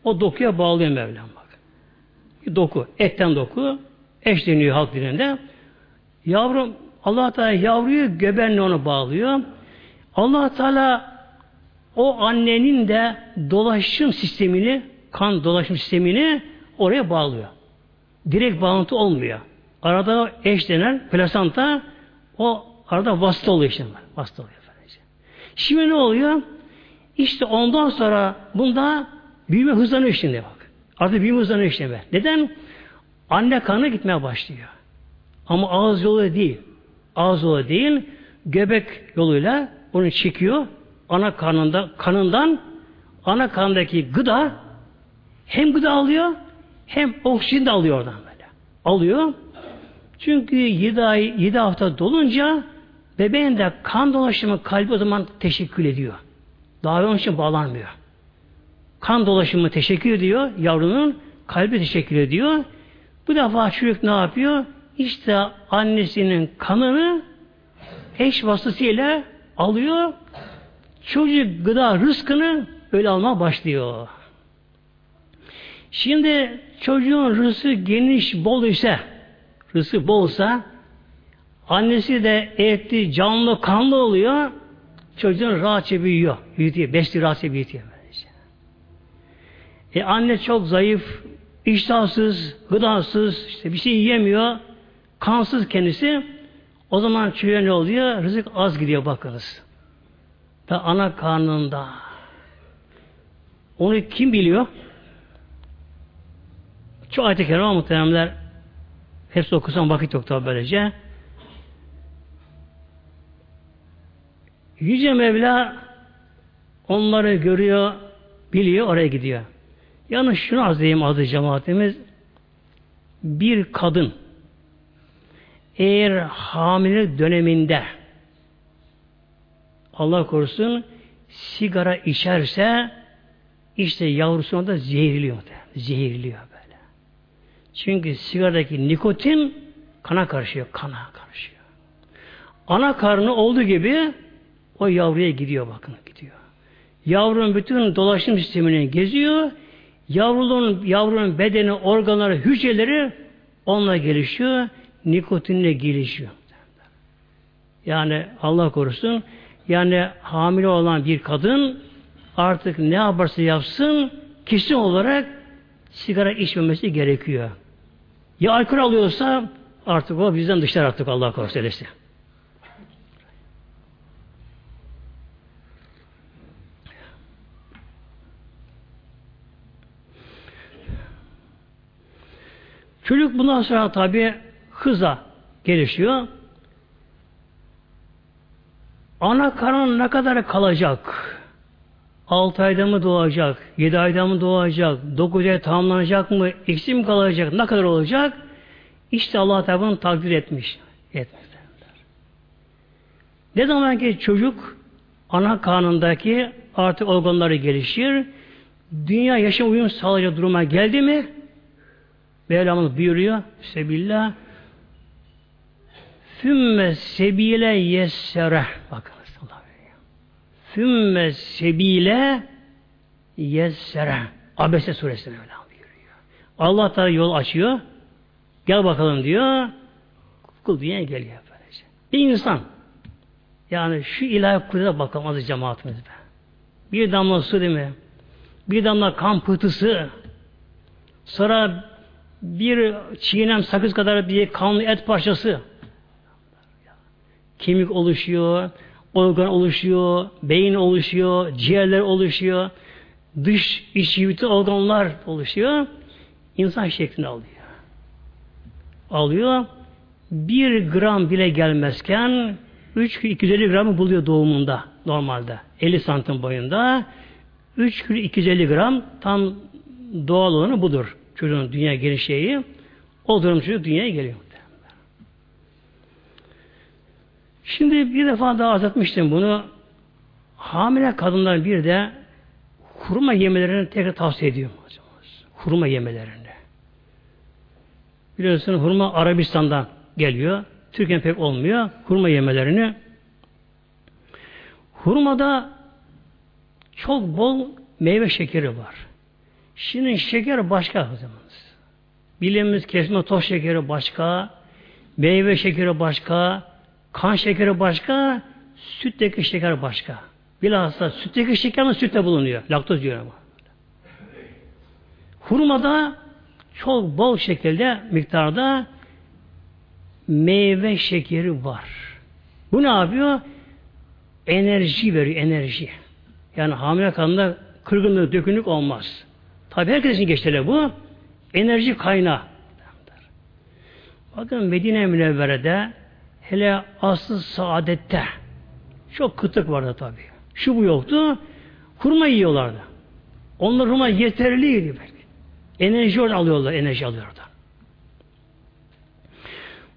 o dokuya bağlıyor Mevlam bak. Doku, etten doku, eş deniyor halk dilinde. Yavrum, allah Teala yavruyu göbenle onu bağlıyor. allah Teala o annenin de dolaşım sistemini, kan dolaşım sistemini oraya bağlıyor. Direkt bağlantı olmuyor. Arada eş denen plasanta o arada vasıta oluyor işte. Vasıta oluyor. Efendim. Şimdi ne oluyor? İşte ondan sonra bunda büyüme hızlanıyor şimdi bak. Artık büyüme hızlanıyor işte. Neden? Anne kanı gitmeye başlıyor. Ama ağız yolu değil. Ağız yolu değil, göbek yoluyla onu çekiyor. Ana kanında, kanından ana kanındaki gıda hem gıda alıyor hem oksijen de alıyor oradan böyle. Alıyor. Çünkü 7 ay, 7 hafta dolunca bebeğin de kan dolaşımı kalbi o zaman teşekkür ediyor. Daha onun için bağlanmıyor. Kan dolaşımı teşekkür ediyor yavrunun, kalbi teşekkür ediyor. Bu defa çocuk ne yapıyor? İşte annesinin kanını eş vasıtasıyla alıyor. Çocuk gıda rızkını öyle almaya başlıyor. Şimdi çocuğun rızkı geniş, bol ise, rızkı bolsa, annesi de etli, canlı, kanlı oluyor, çocuğun rahatça büyüyor, büyütüyor, besliyor, rahatça büyütüyor. E anne çok zayıf, iştahsız, gıdasız, işte bir şey yiyemiyor, kansız kendisi. O zaman çocuğa ne oluyor? Rızık az gidiyor bakınız. Da ana karnında. Onu kim biliyor? Çok ayet-i kerime muhteremler hepsi okusam vakit yok tabi böylece. Yüce Mevla onları görüyor, biliyor, oraya gidiyor. Yalnız şunu az diyeyim adı cemaatimiz. Bir kadın eğer hamile döneminde Allah korusun sigara içerse işte yavrusuna da zehirliyor. Zehirliyor böyle. Çünkü sigaradaki nikotin kana karışıyor. Kana karışıyor. Ana karnı olduğu gibi o yavruya gidiyor bakın gidiyor. Yavrunun bütün dolaşım sistemini geziyor. Yavrunun, yavrunun bedeni, organları, hücreleri onunla gelişiyor. Nikotinle gelişiyor. Yani Allah korusun yani hamile olan bir kadın artık ne yaparsa yapsın kesin olarak sigara içmemesi gerekiyor. Ya alkol alıyorsa artık o bizden dışlar artık Allah korusun öyleyse. Çocuk bundan sonra tabi hıza gelişiyor. Ana karnın ne kadar kalacak? 6 ayda mı doğacak? 7 ayda mı doğacak? 9 ay tamamlanacak mı? Eksi mi kalacak? Ne kadar olacak? İşte Allah bunu takdir etmiş. Etmiş. Ne zaman ki çocuk ana karnındaki artık organları gelişir, dünya yaşam uyum sağlayacak duruma geldi mi Mevlamız buyuruyor Sebillah Fümme sebile yessere bakın Fümme sebile yessere Abese suresinde öyle buyuruyor. Allah Teala yol açıyor. Gel bakalım diyor. Kul dünyaya geliyor böylece. Bir insan yani şu ilahi kudrete bakalım cemaatimiz be. Bir damla su değil mi? Bir damla kan pıhtısı. Sonra bir çiğnem sakız kadar bir kanlı et parçası. Kemik oluşuyor, organ oluşuyor, beyin oluşuyor, ciğerler oluşuyor, dış iç bütün organlar oluşuyor. İnsan şeklini alıyor. Alıyor. Bir gram bile gelmezken 3 kilo 250 gramı buluyor doğumunda normalde. 50 santim boyunda. 3 kilo 250 gram tam doğal olanı budur. Çocuğun dünya gelişeği. O durum çocuk dünyaya geliyor. Şimdi bir defa daha azaltmıştım bunu. Hamile kadınlar bir de hurma yemelerini tekrar tavsiye ediyorum. Hurma yemelerini. Biliyorsunuz hurma Arabistan'dan geliyor. Türkiye'nin pek olmuyor. Hurma yemelerini. Hurmada çok bol meyve şekeri var. Şimdi şeker başka o zaman. Bildiğimiz kesme toz şekeri başka, meyve şekeri başka, kan şekeri başka, sütteki şeker başka. Bilhassa sütteki şeker mi sütte bulunuyor. Laktoz diyor ama. Hurmada çok bol şekilde miktarda meyve şekeri var. Bu ne yapıyor? Enerji veriyor, enerji. Yani hamile kadında kırgınlık, dökünlük olmaz. Tabi herkesin geçerli bu. Enerji kaynağı. Bakın Medine Münevvere'de hele asıl saadette çok kıtlık vardı tabi. Şu bu yoktu. Hurma yiyorlardı. Onlar hurma yeterliydi belki. Enerji oradan alıyorlar, enerji alıyorlar.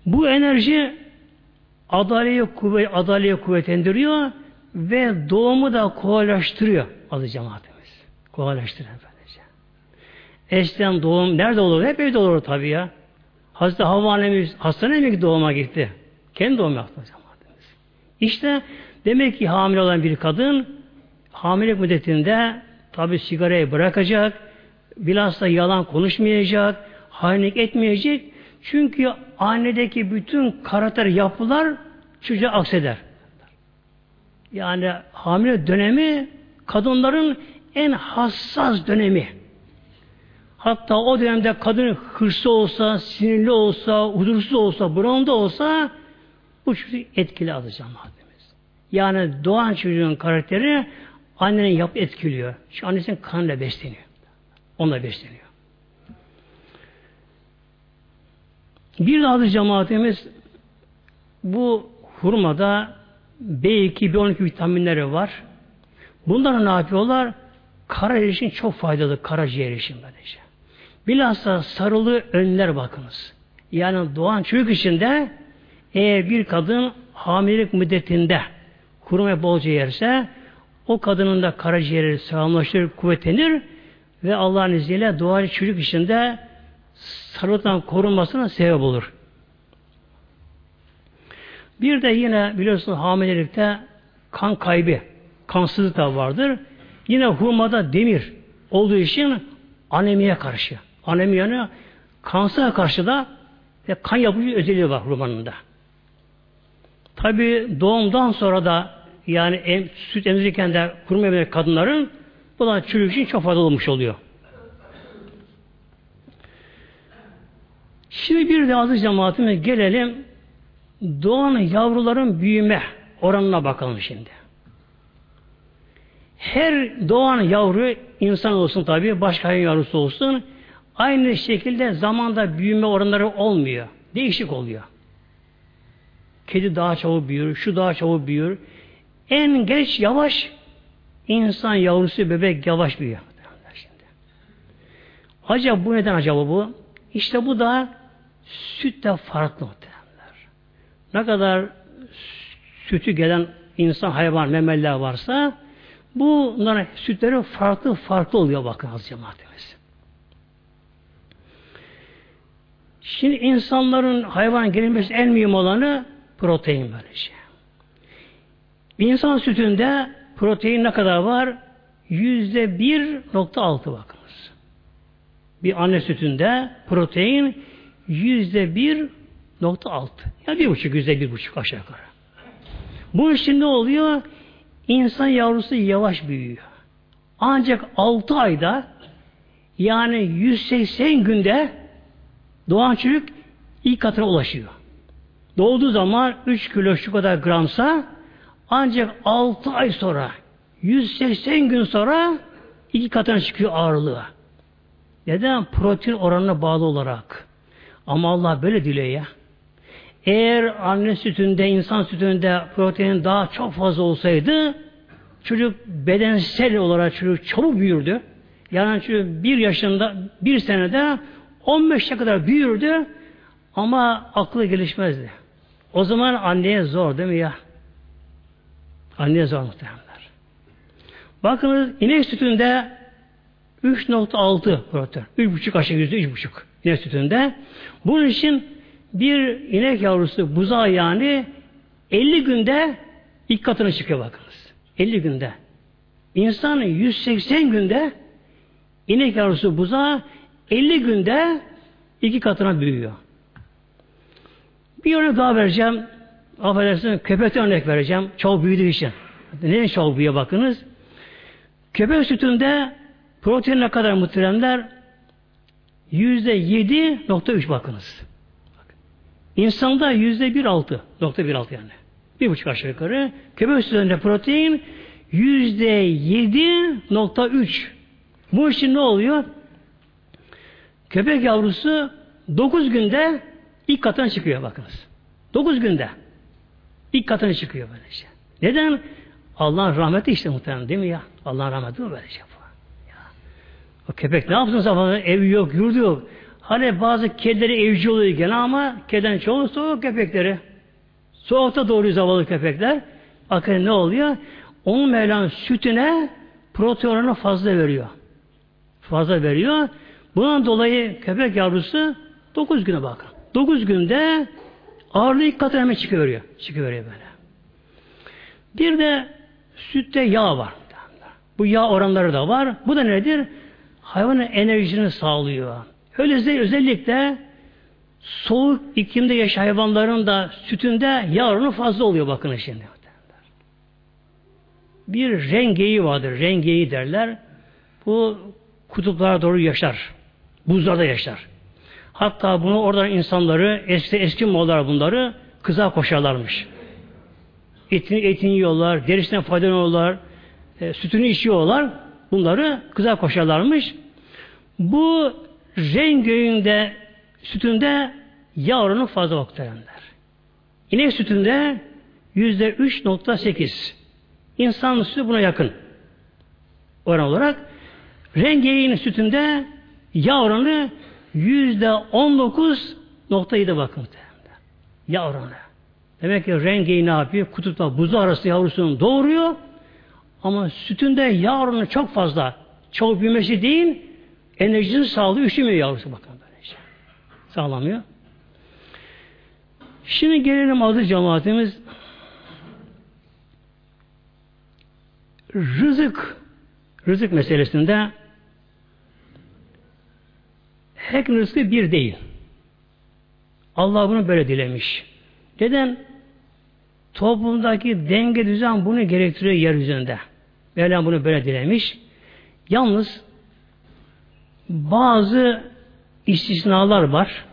Bu enerji adaleye kuvvet, adaleye kuvvetlendiriyor ve doğumu da kolaylaştırıyor adı cemaatimiz. Kolaylaştırıyor böylece. Eskiden doğum nerede olur? Hep evde olur tabii ya. Hazreti Havva annemiz hastaneye mi doğuma gitti? Kendi doğum yaptı. İşte demek ki hamile olan bir kadın hamile müddetinde tabi sigarayı bırakacak, bilhassa yalan konuşmayacak, hainlik etmeyecek. Çünkü annedeki bütün karakter yapılar çocuğa akseder. Yani hamile dönemi kadınların en hassas dönemi. Hatta o dönemde kadın hırslı olsa, sinirli olsa, huzursuz olsa, buronda olsa bu çocuk etkili alacağım Rabbimiz. Yani doğan çocuğun karakteri annenin yap etkiliyor. Şu annesinin kanıyla besleniyor. Onunla besleniyor. Bir daha da cemaatimiz bu hurmada B2, B12 vitaminleri var. Bunları ne yapıyorlar? karaciğer için çok faydalı karaciğer için böylece. Bilhassa sarılı önler bakınız. Yani doğan çocuk içinde eğer bir kadın hamilelik müddetinde kuruma bolca yerse o kadının da karaciğeri sağlamlaşır, kuvvetlenir ve Allah'ın izniyle doğal çocuk içinde sarılıktan korunmasına sebep olur. Bir de yine biliyorsunuz hamilelikte kan kaybı, kansızlık da vardır. Yine hurmada demir olduğu için anemiye karşı. Anemiyanı kansıra karşı da ve kan yapıcı özelliği var hurmanın da. Tabi doğumdan sonra da yani em, süt emzirirken de hurma kadınların bu da çocuk için çok faydalı olmuş oluyor. Şimdi bir de aziz cemaatime gelelim doğan yavruların büyüme oranına bakalım şimdi. Her doğan yavru insan olsun tabi, başka hayvan yavrusu olsun aynı şekilde zamanda büyüme oranları olmuyor. Değişik oluyor. Kedi daha çabuk büyür, şu daha çabuk büyür. En geç yavaş insan yavrusu bebek yavaş büyüyor. Şimdi. Acaba bu neden acaba bu? İşte bu da süt de farklı muhtemelenler. Ne kadar sütü gelen insan, hayvan, memeller varsa bunların sütleri farklı farklı oluyor bakın az cemaatimiz. Şimdi insanların hayvan gelinmesi en mühim olanı protein böylece. İnsan sütünde protein ne kadar var? Yüzde bir nokta altı bakınız. Bir anne sütünde protein yüzde bir nokta altı. Ya bir buçuk, yüzde bir buçuk aşağı yukarı. Bu için ne oluyor? İnsan yavrusu yavaş büyüyor. Ancak altı ayda yani 180 günde doğan çocuk ilk katına ulaşıyor. Doğduğu zaman 3 kilo şu kadar gramsa ancak 6 ay sonra 180 gün sonra iki katına çıkıyor ağırlığı. Neden? Protein oranına bağlı olarak. Ama Allah böyle diliyor ya. Eğer anne sütünde, insan sütünde protein daha çok fazla olsaydı çocuk bedensel olarak çocuk çabuk büyürdü. Yani çocuk bir yaşında, bir senede 15'e kadar büyürdü ama aklı gelişmezdi. O zaman anneye zor değil mi ya? Anneye zor muhtemelenler. Bakınız inek sütünde 3.6 protein. 3.5 aşağı yüzde 3.5 inek sütünde. Bunun için bir inek yavrusu buzağı yani 50 günde ilk katına çıkıyor bakınız. 50 günde. İnsan 180 günde inek yavrusu buzağı 50 günde iki katına büyüyor. Bir örnek daha vereceğim. Affedersiniz köpekten örnek vereceğim. Çok büyüdüğü için. Neden çok büyüyor bakınız. Köpek sütünde protein ne kadar muhteremler? Yüzde yedi nokta üç bakınız. İnsanda yüzde bir altı. Nokta bir altı yani. Bir buçuk aşağı yukarı. Köpek sütünde protein yüzde yedi nokta üç. Bu için ne oluyor? Köpek yavrusu dokuz günde ilk katına çıkıyor bakınız. Dokuz günde ilk katına çıkıyor böylece. Neden? Allah'ın rahmeti işte muhtemelen değil mi ya? Allah'ın rahmeti mi böylece bu? Ya. O köpek ne yapsın zamanında? Evi yok, yurdu yok. Hani bazı kedileri evci oluyor gene ama kediden çoğu soğuk köpekleri. Soğukta doğru zavallı köpekler. Bakın ne oluyor? Onun Mevlam sütüne protein fazla veriyor. Fazla veriyor. Bundan dolayı köpek yavrusu 9 güne bakın. 9 günde ağırlığı ilk katına hemen çıkıveriyor. Çıkıveriyor böyle. Bir de sütte yağ var. Bu yağ oranları da var. Bu da nedir? Hayvanın enerjisini sağlıyor. Öyleyse özellikle soğuk iklimde yaşayan hayvanların da sütünde yağ oranı fazla oluyor bakın şimdi. Bir rengeyi vardır. Rengeyi derler. Bu kutuplara doğru yaşar. Buzlarda yaşar. Hatta bunu oradan insanları eski eski Moğollar bunları kıza koşarlarmış. Etini, etini yiyorlar, derisinden faydalanıyorlar, e, sütünü içiyorlar. Bunları kıza koşarlarmış. Bu renk göğünde sütünde oranı fazla muhtemelenler. İnek sütünde yüzde 3.8. İnsan sütü buna yakın oran olarak. Rengeyin sütünde yağ oranı yüzde on dokuz nokta yedi bakın. Yağ oranı. Demek ki rengeyi ne yapıyor? Kutupla buzu arası yavrusunu doğuruyor. Ama sütünde oranı çok fazla. Çok büyümesi değil, enerjisini sağlıyor, üşümüyor yavrusu bakın böylece. Sağlamıyor. Şimdi gelelim adı cemaatimiz. Rızık, rızık meselesinde her rızkı bir değil. Allah bunu böyle dilemiş. Neden? Toplumdaki denge düzen bunu gerektiriyor yeryüzünde. Mevlam bunu böyle dilemiş. Yalnız bazı istisnalar var.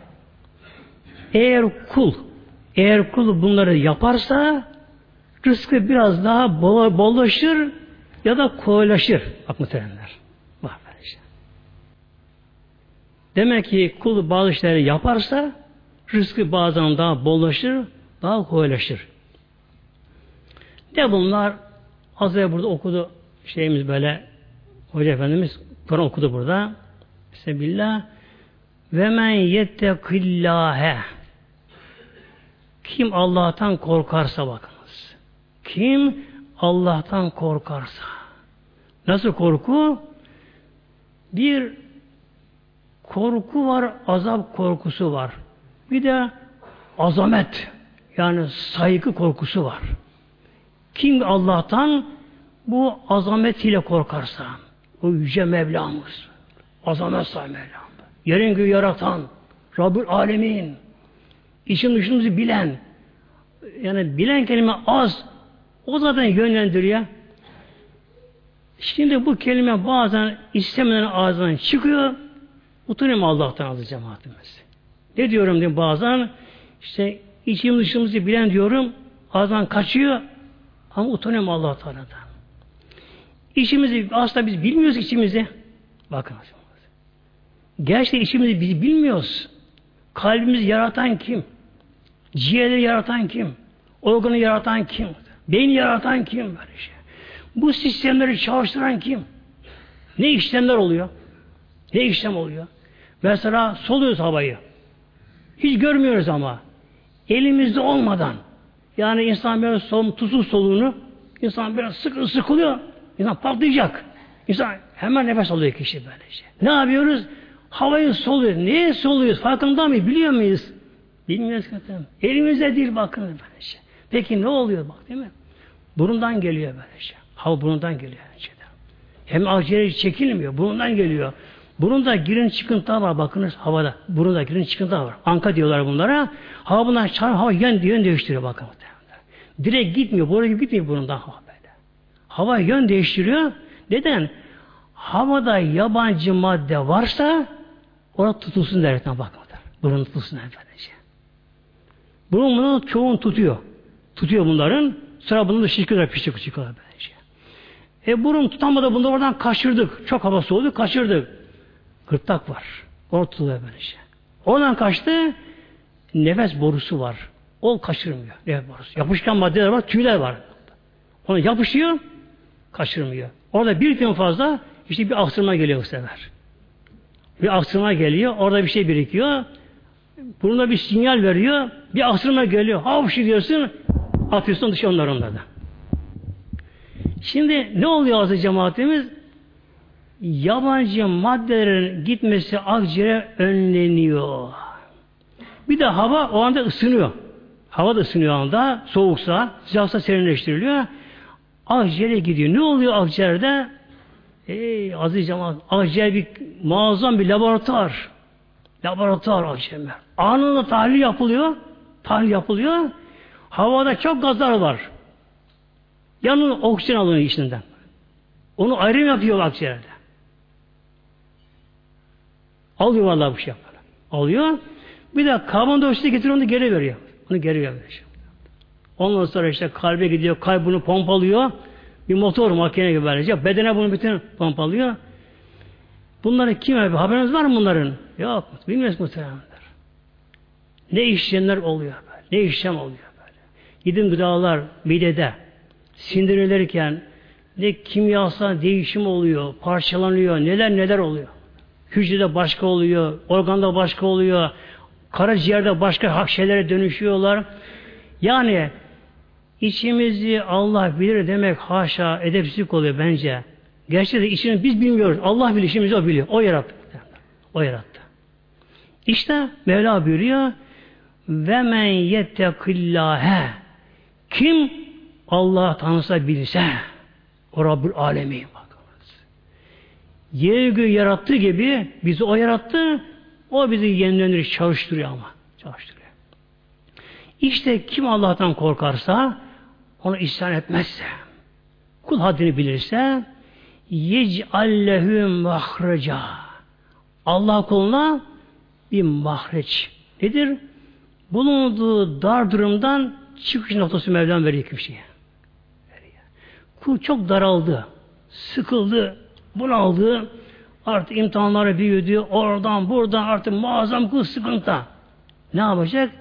Eğer kul eğer kul bunları yaparsa rızkı biraz daha bollaşır ya da kolaylaşır. Bak muhteremler. Bak işte. Demek ki kul bazı işleri yaparsa rızkı bazen daha bollaşır, daha kolaylaşır. De bunlar az önce burada okudu şeyimiz böyle Hoca Efendimiz Kur'an okudu burada. Sebillah ve men yettekillâhe kim Allah'tan korkarsa bakınız. Kim Allah'tan korkarsa. Nasıl korku? Bir korku var, azap korkusu var. Bir de azamet, yani saygı korkusu var. Kim Allah'tan bu azametiyle korkarsa, o yüce Mevlamız, azamet sahibi Mevlam, yerin göğü yaratan, Rabbül Alemin, için dışımızı bilen, yani bilen kelime az, o zaten yönlendiriyor. Şimdi bu kelime bazen istemeden ağzından çıkıyor, utanıyorum Allah'tan azı cemaatimiz. Ne diyorum diye bazen, işte içim dışımızı bilen diyorum, ağzından kaçıyor, ama utanıyorum Allah Teala'dan. İşimizi aslında biz bilmiyoruz içimizi. Bakın. Gerçekten işimizi biz bilmiyoruz. Kalbimizi yaratan kim? Ciğerleri yaratan kim? Organı yaratan kim? Beyni yaratan kim? Böyle şey. Bu sistemleri çalıştıran kim? Ne işlemler oluyor? Ne işlem oluyor? Mesela soluyoruz havayı. Hiç görmüyoruz ama. Elimizde olmadan. Yani insan böyle solum, tuzlu soluğunu insan biraz sık sıkılıyor. İnsan patlayacak. İnsan hemen nefes alıyor kişi böylece. Ne yapıyoruz? Havayı soluyor. Niye soluyoruz? Farkında mı? Biliyor muyuz? Bilmiyoruz zaten. Elimizde değil bakın böylece. Peki ne oluyor bak değil mi? Burundan geliyor böylece. Hava burundan geliyor. Hem akciğeri çekilmiyor. Burundan geliyor. Burunda girin çıkıntı var bakınız havada. Burunda girin çıkıntı var. Anka diyorlar bunlara. Hava bundan çarp hava yön, yön değiştiriyor bakın. Direkt gitmiyor. Buraya gibi gitmiyor burundan hava böyle. Hava yön değiştiriyor. Neden? Havada yabancı madde varsa orada tutulsun derken bakmadır. Burun tutulsun efendice. Burun bunu çoğun tutuyor. Tutuyor bunların. Sonra bunu da şişkiler pişik çıkıyorlar böylece. E burun tutamadı bunu oradan kaçırdık. Çok havası oldu kaçırdık. Gırtlak var. Orada tutuluyor böylece. Oradan kaçtı. Nefes borusu var. O kaçırmıyor. Nefes borusu. Yapışkan maddeler var. Tüyler var. Ona yapışıyor. Kaçırmıyor. Orada bir gün fazla işte bir aksırma geliyor bu sefer. Bir aksırma geliyor. Orada bir şey birikiyor. Burnuna bir sinyal veriyor. Bir aksırma geliyor. Havşi diyorsun. Atıyorsun dışı onların da. Şimdi ne oluyor azı cemaatimiz? Yabancı maddelerin gitmesi akciğere önleniyor. Bir de hava o anda ısınıyor. Hava da ısınıyor anda. Soğuksa, sıcaksa serinleştiriliyor. Akciğere gidiyor. Ne oluyor akciğerde? Ey aziz cemaat, akciğer bir muazzam bir laboratuvar. Laboratuvar akciğerler. Anında tahlil yapılıyor. Tahlil yapılıyor. Havada çok gazlar var. Yanına oksijen alınıyor içinden. Onu ayrım yapıyor akciğerde. Alıyor vallahi bu şey yapar. Alıyor. Bir de karbondioksit getiriyor onu geri veriyor. Onu geri veriyor. Ondan sonra işte kalbe gidiyor, kalp bunu pompalıyor. Bir motor makine gibi böylece. Bedene bunu bütün pompalıyor. Bunları kim yapıyor? Haberiniz var mı bunların? Yok. Bilmez muhtemelenler. Ne işlemler oluyor böyle. Ne işlem oluyor böyle. Gidin gıdalar midede sindirilirken ne kimyasal değişim oluyor, parçalanıyor, neler neler oluyor. Hücrede başka oluyor, organda başka oluyor, karaciğerde başka şeylere dönüşüyorlar. Yani içimizi Allah bilir demek haşa edepsizlik oluyor bence. Gerçekten içini biz bilmiyoruz. Allah bilir, işimizi o biliyor. O yarattı. O yarattı. İşte Mevla buyuruyor ve men yettekillâhe kim Allah tanısa bilse o Rabbül Alemin. Yeri göğü yarattığı gibi bizi o yarattı o bizi yenilenir çalıştırıyor ama. Çalıştırıyor. İşte kim Allah'tan korkarsa onu isyan etmezse kul haddini bilirse yec'allehü mahreca Allah kuluna bir mahreç. Nedir? Bulunduğu dar durumdan çıkış noktası Mevlam veriyor kişiye. Kul çok daraldı, sıkıldı, bunaldı, artık imtihanları büyüdü, oradan buradan artık muazzam kul sıkıntı. Ne yapacak?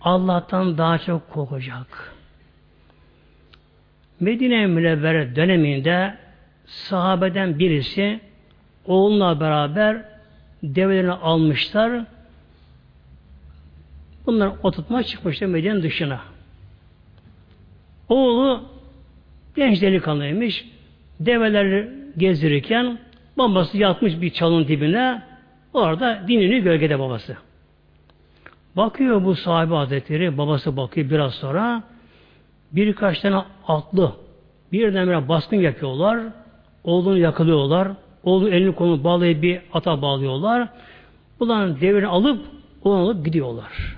Allah'tan daha çok korkacak. Medine Münevvere döneminde sahabeden birisi oğlunla beraber develerini almışlar. Bunlar oturtma çıkmışlar Medine'nin dışına. Oğlu genç delikanlıymış. Develeri gezdirirken babası yatmış bir çalın dibine orada dinini gölgede babası. Bakıyor bu sahibi hazretleri, babası bakıyor biraz sonra birkaç tane atlı birdenbire baskın yapıyorlar. Oğlunu yakalıyorlar. Oğlu elini kolunu bağlayıp bir ata bağlıyorlar. Bunların devrini alıp onu alıp gidiyorlar.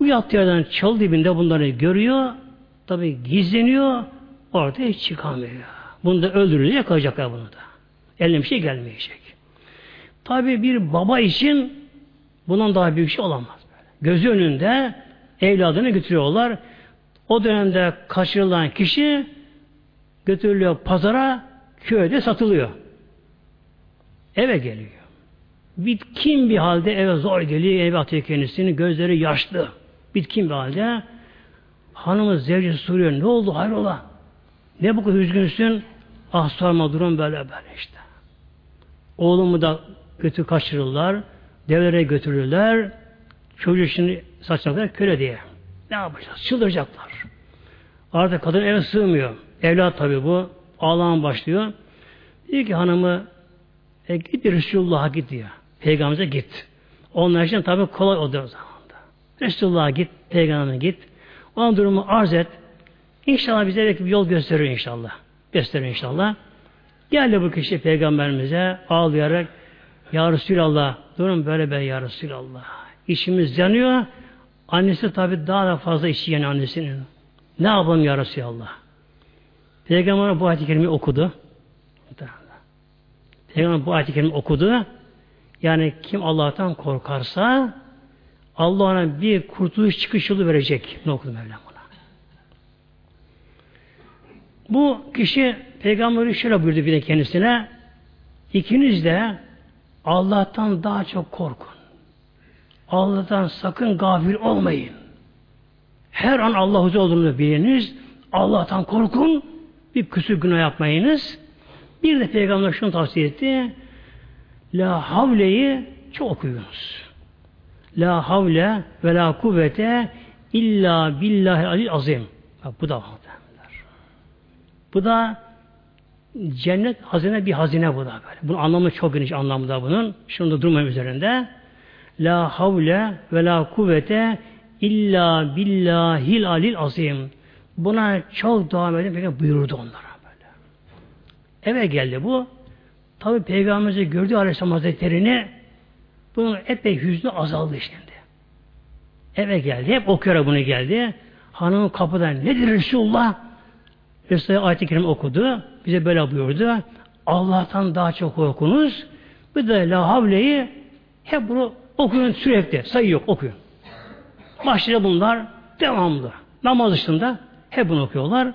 Bu yattığı yerden çal dibinde bunları görüyor. Tabi gizleniyor. Ortaya çıkamıyor. Bunu da öldürülüyor. Yakalayacaklar bunu da. Eline bir şey gelmeyecek. Tabi bir baba için bundan daha büyük şey olamaz. Böyle. Gözü önünde evladını götürüyorlar. O dönemde kaçırılan kişi götürülüyor pazara köyde satılıyor. Eve geliyor. Bitkin bir halde eve zor geliyor, eve atıyor kendisini, gözleri yaşlı. Bitkin bir halde hanımı zevci soruyor, ne oldu hayrola? Ne bu kadar üzgünsün? Ah sorma durum böyle böyle işte. Oğlumu da götür kaçırırlar, devlere götürürler, çocuğu şimdi saçacaklar köle diye. Ne yapacağız? Çıldıracaklar. Artık kadın eve sığmıyor. Evlat tabi bu. Ağlamaya başlıyor. Diyor ki hanımı e, git Resulullah'a git diyor. Peygamber'e git. Onlar için tabi kolay o zamanda. Resulullah'a git, Peygamber'e git. Onun durumu arz et. İnşallah bize bir yol gösterir inşallah. Gösterir inşallah. Geldi bu kişi Peygamberimize ağlayarak Ya Resulallah durum böyle be Ya Resulallah. İşimiz yanıyor. Annesi tabi daha da fazla işi yani annesinin. Ne yapalım Ya Resulallah? Peygamber bu ayet-i kerimeyi okudu. Peygamber bu ayet-i kerimeyi okudu. Yani kim Allah'tan korkarsa Allah ona bir kurtuluş çıkış yolu verecek. Ne okudu Mevlam buna? Bu kişi Peygamberi şöyle buyurdu bir de kendisine ikiniz de Allah'tan daha çok korkun. Allah'tan sakın gafil olmayın. Her an Allah huzur olduğunu biliniz. Allah'tan korkun. Bir küsür günah yapmayınız. Bir de Peygamber şunu tavsiye etti. La havleyi çok okuyunuz. La havle ve la kuvvete illa billahi alil azim. Bak bu da muhtemelenler. Bu da cennet hazine bir hazine bu da böyle. Bunun anlamı çok geniş anlamda bunun. Şunu da durmayın üzerinde. La havle ve la kuvvete illa billahil alil azim. Buna çok devam edin. Peki buyurdu onlara böyle. Eve geldi bu. Tabi Peygamberimizi gördü Aleyhisselam Hazretleri'ni bunun epey hüznü azaldı şimdi. Eve geldi. Hep okuyor bunu geldi. Hanımın kapıdan nedir Resulullah? Resulullah ayet-i kerim okudu. Bize böyle buyurdu. Allah'tan daha çok okunuz. Bir de la havleyi hep bunu okuyun sürekli. Sayı yok okuyun. Başlıca bunlar devamlı. Namaz dışında hep bunu okuyorlar.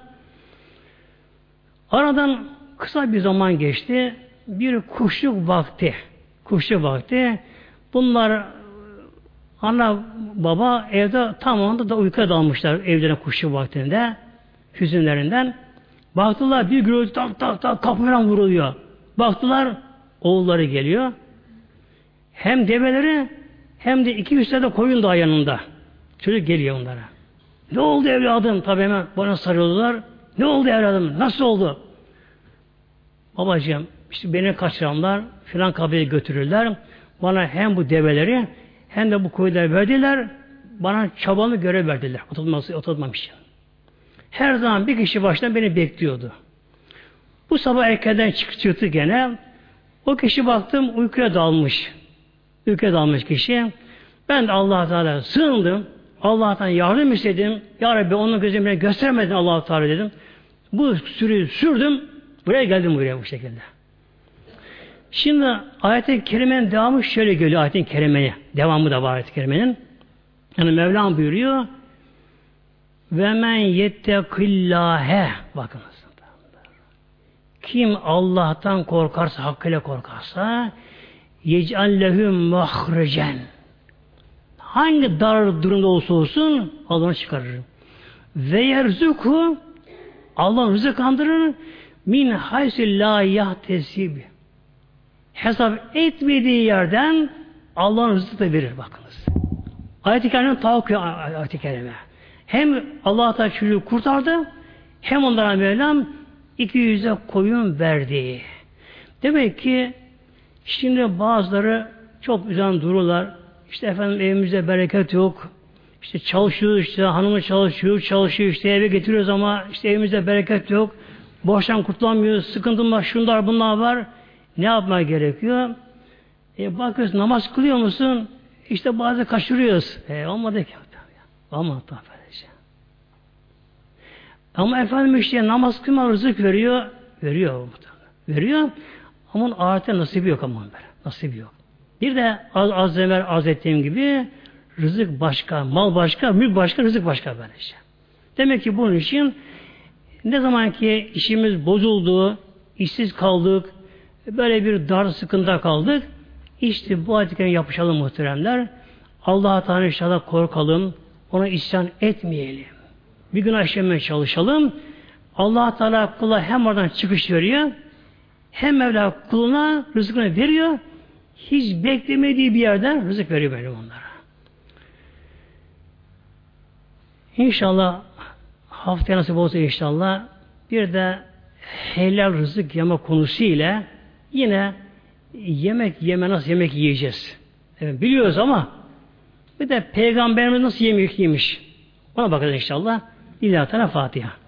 Aradan kısa bir zaman geçti. Bir kuşluk vakti. Kuşluk vakti. Bunlar ana baba evde tam anda da uykuya dalmışlar evlerine kuşluk vaktinde. Hüzünlerinden. Baktılar bir gürültü tak tak tak kapı vuruluyor. Baktılar oğulları geliyor. Hem develeri hem de iki üç de koyun da yanında. Çocuk geliyor onlara. Ne oldu evladım? Tabi hemen bana sarıldılar. Ne oldu evladım? Nasıl oldu? Babacığım işte beni kaçıranlar filan kabile götürürler. Bana hem bu develeri hem de bu koyunları verdiler. Bana çabamı görev verdiler. Atılması, atılmam için. Her zaman bir kişi baştan beni bekliyordu. Bu sabah erkenden çıktı gene. O kişi baktım uykuya dalmış. Uykuya dalmış kişi. Ben de allah Teala sığındım. Allah'tan yardım istedim. Ya Rabbi onun gözümle göstermedin allah Teala dedim. Bu sürüyü sürdüm. Buraya geldim buraya bu şekilde. Şimdi ayet-i kerimenin devamı şöyle geliyor ayet-i kerimeye. Devamı da var ayet-i kerimenin. Yani Mevlam buyuruyor ve men yettekillâhe bakınız. Kim Allah'tan korkarsa, hakkıyla korkarsa yec'allehü mahrecen hangi dar durumda olsa olsun Allah'ını çıkarır. Ve yerzuku Allah rızık andırır min haysi la yahtesib hesap etmediği yerden Allah'ın rızkı da verir bakınız. Ayet-i Kerime tahakkü ayet-i Kerime. Hem Allah Teala çocuğu kurtardı hem onlara Mevlam iki yüze koyun verdi. Demek ki şimdi bazıları çok güzel dururlar. İşte efendim evimizde bereket yok. İşte çalışıyoruz işte hanımı çalışıyor, çalışıyor işte eve getiriyoruz ama işte evimizde bereket yok. Borçtan kurtulamıyoruz, sıkıntım var, şunlar bunlar var. Ne yapmaya gerekiyor? E bakıyorsun namaz kılıyor musun? İşte bazı kaçırıyoruz. E olmadı ki. Tabi. Ama efendim işte namaz kılma rızık veriyor. Veriyor. Veriyor. Ama onun ahirette nasibi yok ama böyle. Nasibi yok. Bir de az, az evvel arz ettiğim gibi rızık başka, mal başka, mülk başka, rızık başka böylece. Demek ki bunun için ne zaman ki işimiz bozuldu, işsiz kaldık, böyle bir dar sıkıntı kaldık, işte bu ayetlerine yapışalım muhteremler. Allah'a Teala inşallah korkalım, ona isyan etmeyelim. Bir gün işlemeye çalışalım. allah Teala kula hem oradan çıkış veriyor, hem Mevla kuluna rızkını veriyor, hiç beklemediği bir yerden rızık veriyor böyle onlara. İnşallah haftaya nasip olsa inşallah bir de helal rızık yeme konusu ile yine yemek yeme nasıl yemek yiyeceğiz. Evet, biliyoruz ama bir de peygamberimiz nasıl yemek yemiş. Ona bakacağız inşallah. İlahi Fatiha.